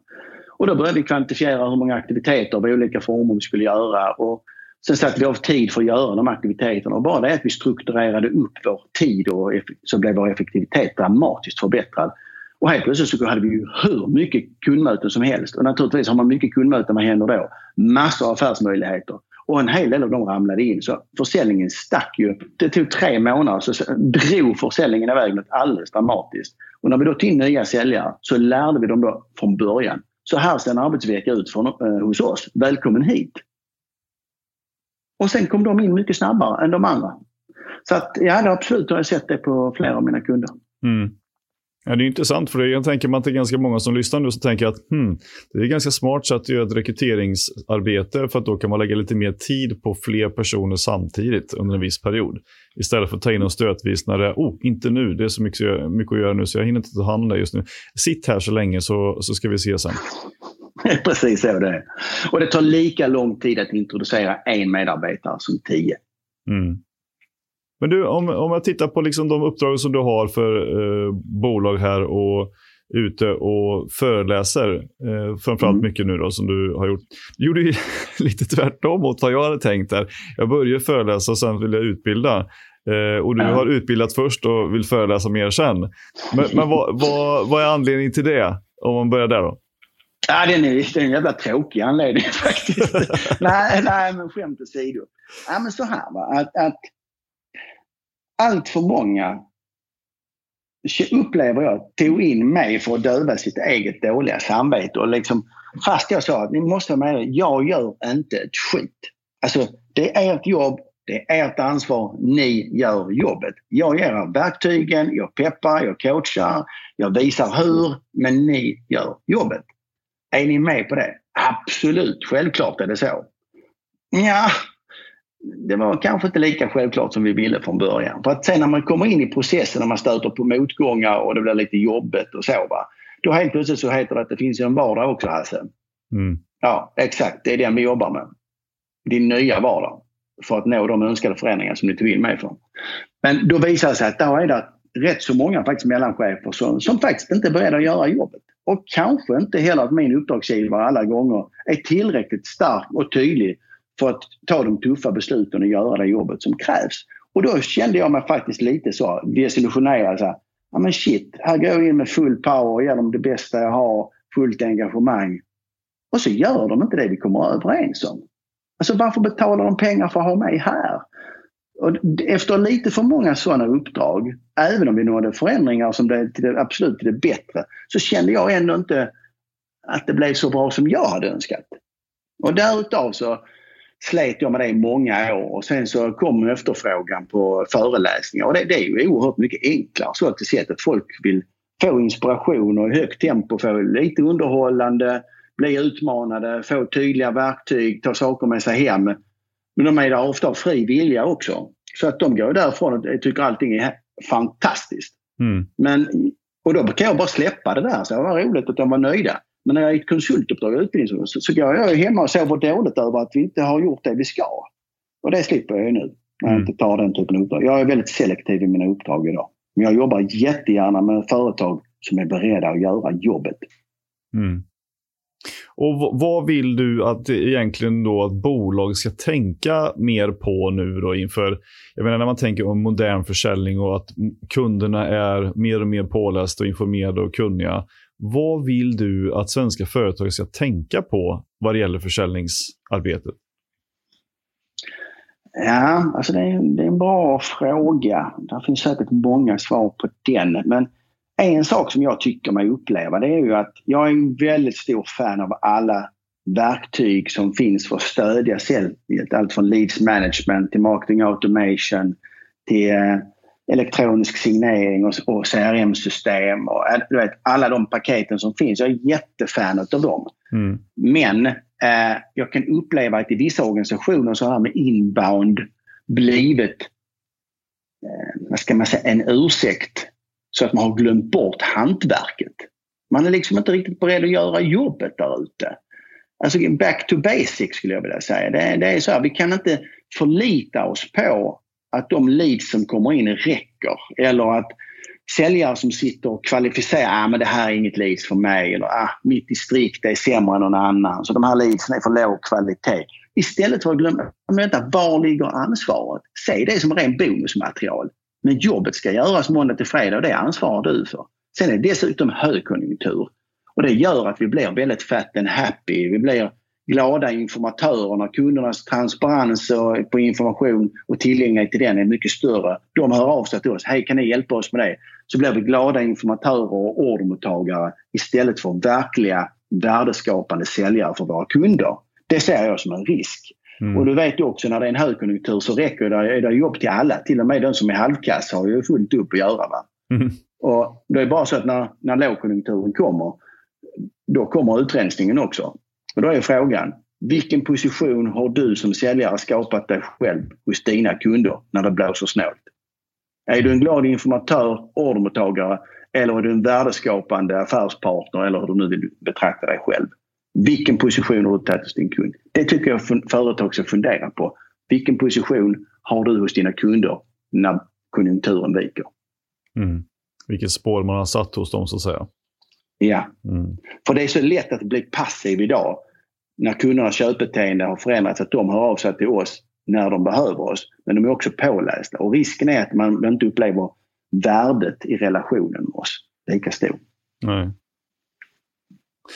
Och då började vi kvantifiera hur många aktiviteter av olika former vi skulle göra. Och sen satte vi av tid för att göra de aktiviteterna. Och bara det att vi strukturerade upp vår tid och så blev vår effektivitet dramatiskt förbättrad. Och helt plötsligt så hade vi ju hur mycket kundmöten som helst. Och naturligtvis har man mycket kundmöten, vad händer då? Massor av affärsmöjligheter. Och en hel del av dem ramlade in. Så försäljningen stack ju. Det tog tre månader så drog försäljningen iväg något alldeles dramatiskt. Och när vi då tog in nya säljare så lärde vi dem då från början så här ser en arbetsvecka ut från, eh, hos oss. Välkommen hit! Och sen kom de in mycket snabbare än de andra. Så att, ja, det absolut har jag sett det på flera av mina kunder. Mm. Ja, det är intressant, för jag tänker man till ganska många som lyssnar nu så tänker jag att hmm, det är ganska smart sätt att göra ett rekryteringsarbete för att då kan man lägga lite mer tid på fler personer samtidigt under en viss period. Istället för att ta in dem stötvis när det är, oh, inte nu, det är så mycket, mycket att göra nu så jag hinner inte ta hand om det just nu. Sitt här så länge så, så ska vi se sen. *laughs* Precis så det är. Och det tar lika lång tid att introducera en medarbetare som tio. Mm. Men du, om, om jag tittar på liksom de uppdrag som du har för eh, bolag här och ute och föreläser, eh, framförallt mm. mycket nu då som du har gjort. Du gjorde ju *laughs* lite tvärtom mot vad jag hade tänkt där. Jag började föreläsa och sen vill jag utbilda. Eh, och du ja. har utbildat först och vill föreläsa mer sen. Men, men vad, *laughs* vad, vad är anledningen till det? Om man börjar där då. Ja, det är, det är en jävla tråkig anledning *laughs* faktiskt. nej, nej, men skämt åsido. Ja, men så här va, att, att allt för många upplever jag tog in mig för att döva sitt eget dåliga samvete. Och liksom, fast jag sa att ni måste vara med jag gör inte ett skit. Alltså, det är ert jobb, det är ert ansvar, ni gör jobbet. Jag ger er verktygen, jag peppar, jag coachar, jag visar hur, men ni gör jobbet. Är ni med på det? Absolut, självklart är det så. Ja, det var kanske inte lika självklart som vi ville från början. För att sen när man kommer in i processen, när man stöter på motgångar och det blir lite jobbigt och så. Va? Då helt plötsligt så heter det att det finns en vardag också Hasse. Mm. Ja, exakt. Det är den vi jobbar med. Din nya vardag. För att nå de önskade förändringar som ni tog in mig från. Men då visar det sig att då är det rätt så många faktiskt mellanchefer som, som faktiskt inte är beredda att göra jobbet. Och kanske inte heller att min uppdragsgivare alla gånger är tillräckligt stark och tydlig för att ta de tuffa besluten och göra det jobbet som krävs. Och då kände jag mig faktiskt lite så desillusionerad. Så ja men shit, här går jag in med full power och ger dem det bästa jag har, fullt engagemang. Och så gör de inte det vi kommer överens om. Alltså varför betalar de pengar för att ha mig här? Och efter lite för många sådana uppdrag, även om vi nådde förändringar som det, till det, absolut till det bättre, så kände jag ändå inte att det blev så bra som jag hade önskat. Och därutav så slet jag med det i många år och sen så kom efterfrågan på föreläsningar och det, det är ju oerhört mycket enklare så att sätt att folk vill få inspiration och i högt tempo få lite underhållande, bli utmanade, få tydliga verktyg, ta saker med sig hem. Men de är där ofta av fri vilja också. Så att de går därifrån och tycker allting är fantastiskt. Mm. Men, och då kan jag bara släppa det där. Så det var roligt att de var nöjda. Men när jag är ett konsultuppdrag i utbildningen så, så går jag hemma och sover dåligt över att vi inte har gjort det vi ska. Och det slipper jag ju nu när jag mm. inte tar den typen av uppdrag. Jag är väldigt selektiv i mina uppdrag idag. Men jag jobbar jättegärna med företag som är beredda att göra jobbet. Mm. Och vad vill du att egentligen då att bolag ska tänka mer på nu då inför, jag menar när man tänker om modern försäljning och att kunderna är mer och mer pålästa och informerade och kunniga. Vad vill du att svenska företag ska tänka på vad det gäller försäljningsarbetet? Ja, alltså det är, det är en bra fråga. Det finns säkert många svar på den. Men en sak som jag tycker mig uppleva det är ju att jag är en väldigt stor fan av alla verktyg som finns för att stödja säljet. Allt från leads management till marketing automation till eh, elektronisk signering och, och CRM-system och du vet, alla de paketen som finns. Jag är jättefan av dem. Mm. Men eh, jag kan uppleva att i vissa organisationer så har med inbound blivit eh, vad ska man säga, en ursäkt så att man har glömt bort hantverket. Man är liksom inte riktigt beredd att göra jobbet där ute. Alltså back to basics skulle jag vilja säga. Det, det är så här, vi kan inte förlita oss på att de leads som kommer in räcker. Eller att säljare som sitter och kvalificerar, ah, men det här är inget leads för mig. Eller ah, mitt distrikt är sämre än någon annan. Så de här leadsen är för låg kvalitet. Istället för att glömma, vänta, var ligger ansvaret? Se det som ren bonusmaterial. Men jobbet ska göras måndag till fredag och det ansvarar du för. Sen är det dessutom högkonjunktur. Och det gör att vi blir väldigt fat and happy. Vi blir glada informatörer när kundernas transparens på information och tillgänglighet till den är mycket större. De hör av sig till oss. Hej, kan ni hjälpa oss med det? Så blir vi glada informatörer och ordermottagare istället för verkliga värdeskapande säljare för våra kunder. Det ser jag som en risk. Mm. Och du vet ju också när det är en högkonjunktur så räcker det, är det jobb till alla. Till och med den som är halvkass har ju fullt upp att göra. Va? Mm. Och det är bara så att när, när lågkonjunkturen kommer, då kommer utrensningen också. Och då är frågan, vilken position har du som säljare skapat dig själv hos dina kunder när det blåser snålt? Är du en glad informatör, ordermottagare eller är du en värdeskapande affärspartner eller hur du nu vill betrakta dig själv? Vilken position har du tagit hos din kund? Det tycker jag företag ska fundera på. Vilken position har du hos dina kunder när konjunkturen viker? Mm. Vilket spår man har satt hos dem så att säga. Ja. Mm. För det är så lätt att bli passiv idag när kundernas köpbeteende har förändrats att de hör av sig till oss när de behöver oss. Men de är också pålästa och risken är att man inte upplever värdet i relationen med oss lika stor. Nej.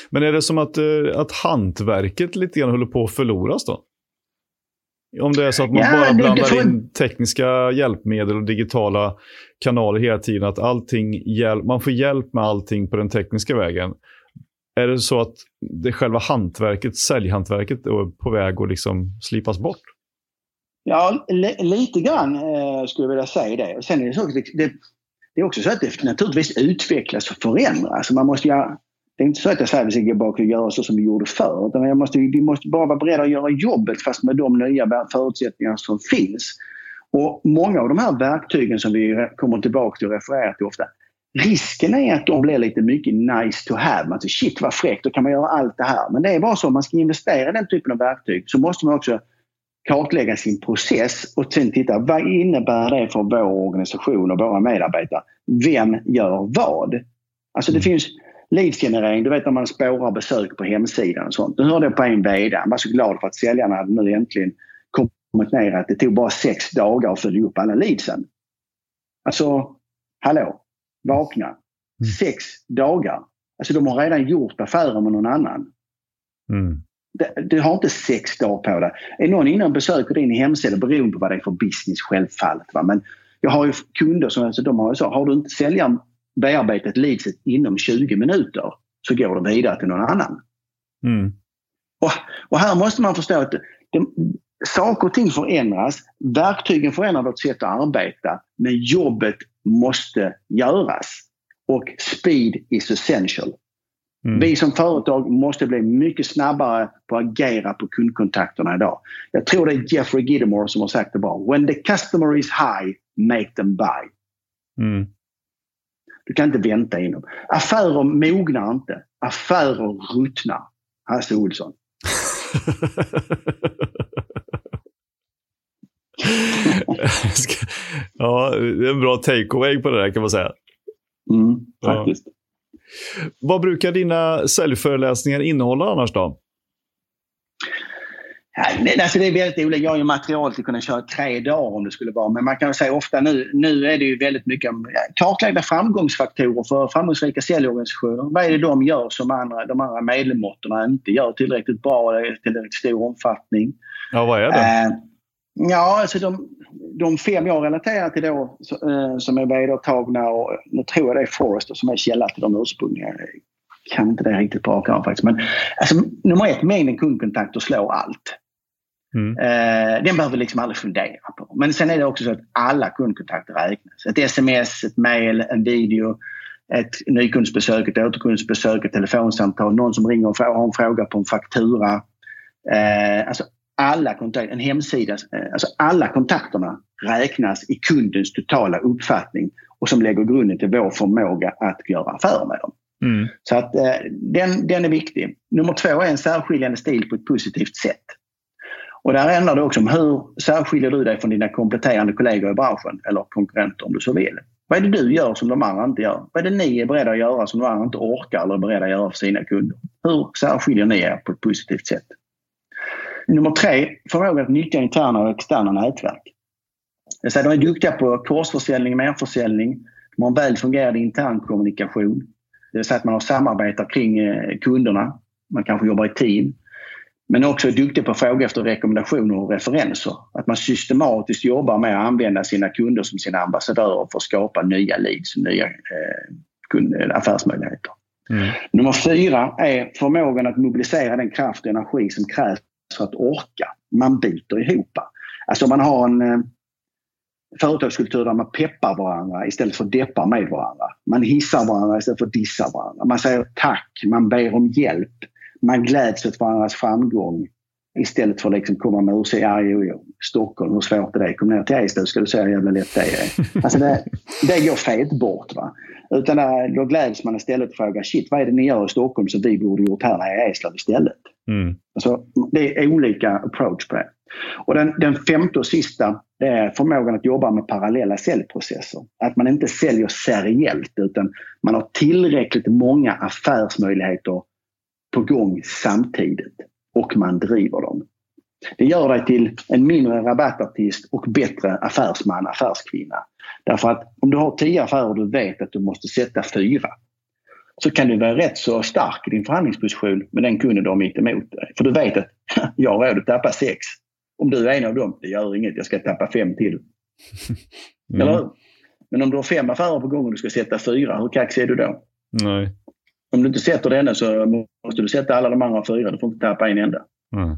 Men är det som att, eh, att hantverket lite grann håller på att förloras då? Om det är så att man ja, bara blandar får... in tekniska hjälpmedel och digitala kanaler hela tiden, att allting hjäl- man får hjälp med allting på den tekniska vägen. Är det så att det själva hantverket, säljhantverket, är på väg att liksom slipas bort? Ja, lite grann eh, skulle jag vilja säga det. Och sen är det, så, det, det, är också så att det naturligtvis utvecklas och förändras. Man måste ju det är inte så att jag säger att vi ska gå bak och göra så som vi gjorde förr. Utan jag måste, vi måste bara vara beredda att göra jobbet fast med de nya förutsättningar som finns. Och många av de här verktygen som vi kommer tillbaka till och refererar till ofta. Risken är att de blir lite mycket nice to have. Man säger shit vad fräckt, då kan man göra allt det här. Men det är bara så, om man ska investera i den typen av verktyg så måste man också kartlägga sin process och sen titta vad innebär det för vår organisation och våra medarbetare? Vem gör vad? Alltså det finns leadsgenerering, du vet när man spårar besök på hemsidan och sånt. Nu hörde jag på en VD, han var så glad för att säljarna hade nu äntligen kommit ner att det tog bara sex dagar att följa upp alla leadsen. Alltså, hallå, vakna. Mm. Sex dagar. Alltså de har redan gjort affärer med någon annan. Mm. Du har inte sex dagar på dig. Är någon inne och besöker din hemsida beroende på vad det är för business självfallet. Va? Men jag har ju kunder som alltså, de har ju så, har du inte säljaren bearbetat leadset inom 20 minuter så går det vidare till någon annan. Mm. Och, och, här måste man förstå att det, saker och ting förändras. Verktygen förändrar vårt sätt att arbeta men jobbet måste göras. Och speed is essential. Mm. Vi som företag måste bli mycket snabbare på att agera på kundkontakterna idag. Jag tror det är Jeffrey Gidamore som har sagt det bra. When the customer is high, make them buy. Mm. Du kan inte vänta in dem. Affärer mognar inte. Affärer ruttnar. Hasse Olsson. *laughs* *laughs* ja, det är en bra takeaway på det där kan man säga. Mm, faktiskt. Ja. Vad brukar dina säljföreläsningar innehålla annars då? Alltså det är väldigt olika. Jag har ju material till att kunna köra tre dagar om det skulle vara. Men man kan säga ofta nu, nu är det ju väldigt mycket kartlägga framgångsfaktorer för framgångsrika säljorganisationer. Vad är det de gör som andra, de andra medlemmarna inte gör tillräckligt bra eller tillräckligt stor omfattning? Ja, vad är det? Eh, ja, alltså de, de fem jag relaterar till då eh, som är vedertagna och nu tror jag det är Forrester som är källa till de ursprungliga. Jag kan inte det riktigt på rak faktiskt. Men alltså, nummer ett, mängden kundkontakter slår allt. Mm. Eh, den behöver vi liksom aldrig fundera på. Men sen är det också så att alla kundkontakter räknas. Ett sms, ett mail, en video, ett nykundsbesök, ett återkundsbesök, ett telefonsamtal, någon som ringer och har en fråga på en faktura. Eh, alltså alla kontakter, en hemsida, eh, alltså alla kontakterna räknas i kundens totala uppfattning och som lägger grunden till vår förmåga att göra affärer med dem. Mm. Så att eh, den, den är viktig. Nummer två är en särskiljande stil på ett positivt sätt. Och där handlar det också om hur särskiljer du dig från dina kompletterande kollegor i branschen eller konkurrenter om du så vill. Vad är det du gör som de andra inte gör? Vad är det ni är beredda att göra som de andra inte orkar eller är beredda att göra för sina kunder? Hur särskiljer ni er på ett positivt sätt? Nummer tre, förmåga att nyttja interna och externa nätverk. Jag säger, de är duktiga på korsförsäljning, merförsäljning. De har en väl fungerande intern kommunikation. Det vill säga att man har samarbete kring eh, kunderna. Man kanske jobbar i team. Men också är duktig på att fråga efter rekommendationer och referenser. Att man systematiskt jobbar med att använda sina kunder som sina ambassadörer för att skapa nya leads och nya eh, affärsmöjligheter. Mm. Nummer fyra är förmågan att mobilisera den kraft och energi som krävs för att orka. Man biter ihop. Alltså man har en eh, företagskultur där man peppar varandra istället för deppar med varandra. Man hissar varandra istället för dissar varandra. Man säger tack, man ber om hjälp man gläds åt varandras framgång istället för att liksom komma med och säga jo, jo, Stockholm, hur svårt är det? Kom ner till Eslöv ska du se hur jävla lätt det är. Alltså det, det går fet bort. Va? Utan där, då gläds man istället och frågar shit vad är det ni gör i Stockholm som vi borde gjort här i Eslöv istället? Mm. Så det är olika approach på det. Och den, den femte och sista det är förmågan att jobba med parallella säljprocesser. Att man inte säljer seriellt utan man har tillräckligt många affärsmöjligheter på gång samtidigt och man driver dem. Det gör dig till en mindre rabattartist och bättre affärsman, affärskvinna. Därför att om du har tio affärer och du vet att du måste sätta fyra så kan du vara rätt så stark i din förhandlingsposition med den kunden du har mitt emot dig. För du vet att jag har råd att tappa sex. Om du är en av dem, det gör inget, jag ska tappa fem till. Mm. Eller Men om du har fem affärer på gång och du ska sätta fyra, hur kaxig är du då? Nej. Om du inte sätter denna så måste du sätta alla de andra fyra. Du får inte tappa en enda. Mm.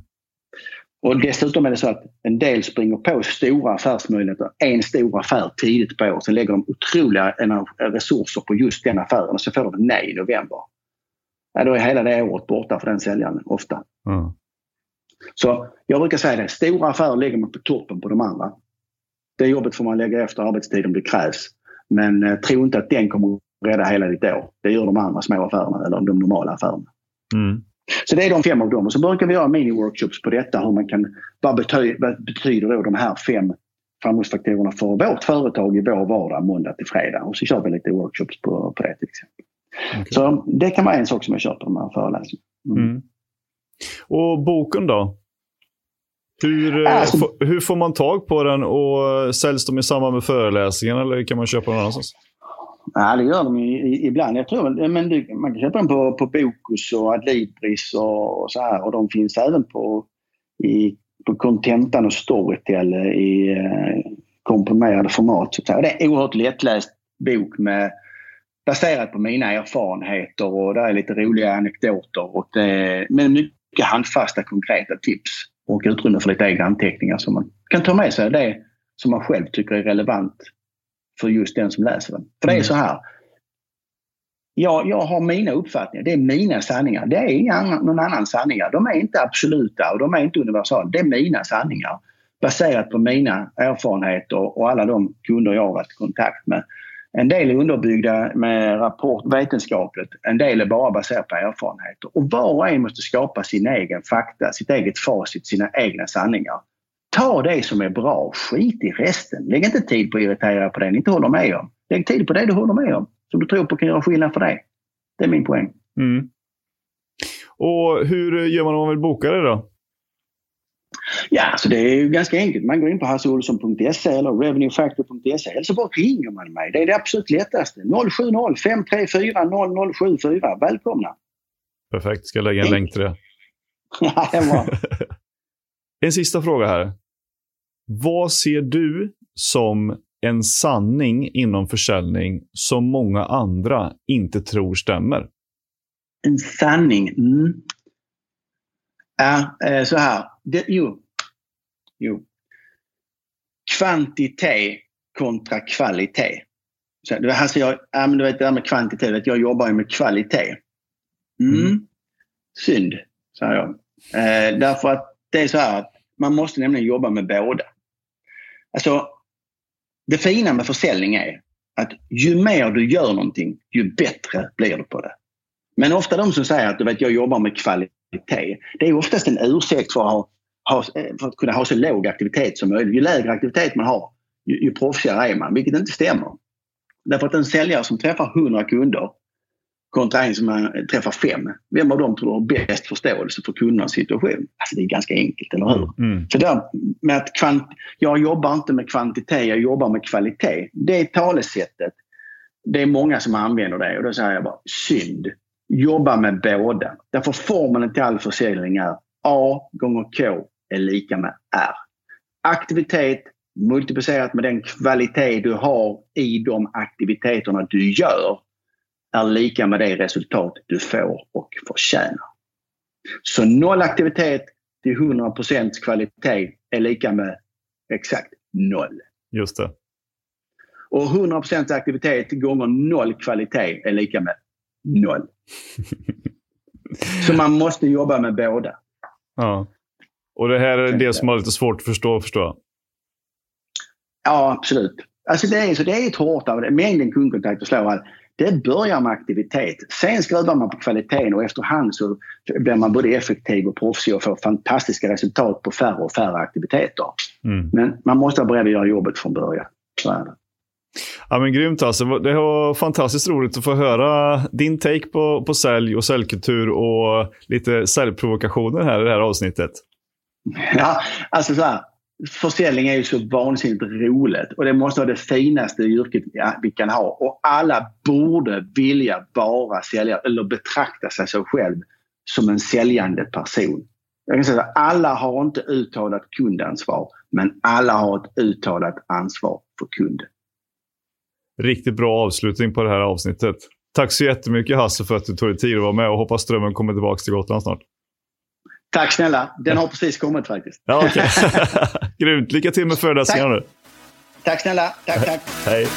Och dessutom är det så att en del springer på stora affärsmöjligheter, en stor affär tidigt på året. Sen lägger de otroliga resurser på just den affären och så får de nej i november. ja, då är hela det året borta för den säljaren ofta. Mm. Så jag brukar säga det, stora affärer lägger man på toppen på de andra. Det jobbet får man lägga efter arbetstid om det krävs. Men eh, tro inte att den kommer rädda hela ditt år. Det gör de andra små affärerna eller de normala affärerna. Mm. Så det är de fem av dem. Och så brukar vi göra mini-workshops på detta. Hur man kan, vad, bety, vad betyder då de här fem framgångsfaktorerna för vårt företag i vår vardag måndag till fredag. Och så kör vi lite workshops på, på det till exempel. Okay. Så det kan vara en sak som jag kör på de här föreläsningarna. Mm. Mm. Och boken då? Hur, eh, alltså, hur får man tag på den och säljs de i samband med föreläsningen eller kan man köpa den någon annanstans? Ja, det gör de ibland. Jag tror, men du, man kan köpa dem på, på Bokus och Adlibris och, och så här. Och de finns även på, i, på Contentan och Storytel i eh, komprimerade format. Så det är en oerhört lättläst bok med, baserat på mina erfarenheter och där är lite roliga anekdoter. Och det, men mycket handfasta konkreta tips och utrymme för lite egna anteckningar som man kan ta med sig det som man själv tycker är relevant för just den som läser den. För det är mm. så här. Jag, jag har mina uppfattningar, det är mina sanningar. Det är inga, någon annan sanningar. De är inte absoluta och de är inte universala. Det är mina sanningar baserat på mina erfarenheter och alla de kunder jag har varit i kontakt med. En del är underbyggda med rapport vetenskapligt, en del är bara baserat på erfarenheter. Och var och en måste skapa sin egen fakta, sitt eget facit, sina egna sanningar. Ta det som är bra, skit i resten. Lägg inte tid på att irritera på det ni inte håller med om. Lägg tid på det du håller med om, som du tror på kan göra skillnad för dig. Det är min poäng. Mm. Och hur gör man om man vill boka det då? Ja, så det är ju ganska enkelt. Man går in på hasseolsson.se eller revenuefactor.se eller så bara ringer man mig. Det är det absolut lättaste. 070 534 0074. Välkomna! Perfekt. Ska lägga en länk till det? *laughs* *laughs* en sista fråga här. Vad ser du som en sanning inom försäljning som många andra inte tror stämmer? En sanning? Mm. Ja, eh, så här. Det, jo. jo. Kvantitet kontra kvalitet. Så, det, alltså jag, ja, men du vet det där med kvantitet, jag jobbar ju med kvalitet. Mm. mm. Synd, sa jag. Eh, därför att det är så här att man måste nämligen jobba med båda. Alltså, det fina med försäljning är att ju mer du gör någonting, ju bättre blir du på det. Men ofta de som säger att du vet, jag jobbar med kvalitet det är oftast en ursäkt för att, ha, ha, för att kunna ha så låg aktivitet som möjligt. Ju lägre aktivitet man har, ju, ju proffsigare är man, vilket inte stämmer. Därför att en säljare som träffar 100 kunder kontra en som träffar fem. Vem av dem tror du har bäst förståelse för kundernas situation? Alltså det är ganska enkelt, eller hur? Mm. Så där med att kvant jag jobbar inte med kvantitet, jag jobbar med kvalitet. Det talesättet, det är många som använder det och då säger jag bara synd jobba med båda. Därför formeln till all försäljning är A gånger K är lika med R. Aktivitet multiplicerat med den kvalitet du har i de aktiviteterna du gör är lika med det resultat du får och förtjänar. Så noll aktivitet till 100% kvalitet är lika med exakt noll. Just det. Och 100% aktivitet gånger noll kvalitet är lika med noll. Så man måste jobba med båda. Ja. Och det här är det som är lite svårt att förstå, förstår jag. Ja, absolut. Alltså det, är, så det är ett hårt av det. Mängden kundkontakter slår allt. Det börjar med aktivitet. Sen skruvar man på kvaliteten och efterhand så blir man både effektiv och proffsig och får fantastiska resultat på färre och färre aktiviteter. Mm. Men man måste vara beredd att göra jobbet från början. Så är det. Ja, men grymt alltså. Det var fantastiskt roligt att få höra din take på, på sälj och säljkultur och lite säljprovokationer här i det här avsnittet. Ja, alltså så här. Försäljning är ju så vansinnigt roligt och det måste vara det finaste yrket vi kan ha. Och alla borde vilja vara säljare eller betrakta sig själv som en säljande person. Jag kan säga att alla har inte uttalat kundansvar men alla har ett uttalat ansvar för kunden. Riktigt bra avslutning på det här avsnittet. Tack så jättemycket Hasse för att du tog dig tid att vara med och hoppas strömmen kommer tillbaka till Gotland snart. Tack snälla. Den har precis kommit faktiskt. Ja, okay. *laughs* *laughs* Grymt. Lycka till med föreläsningarna nu. Tack snälla. Tack, tack. Hej.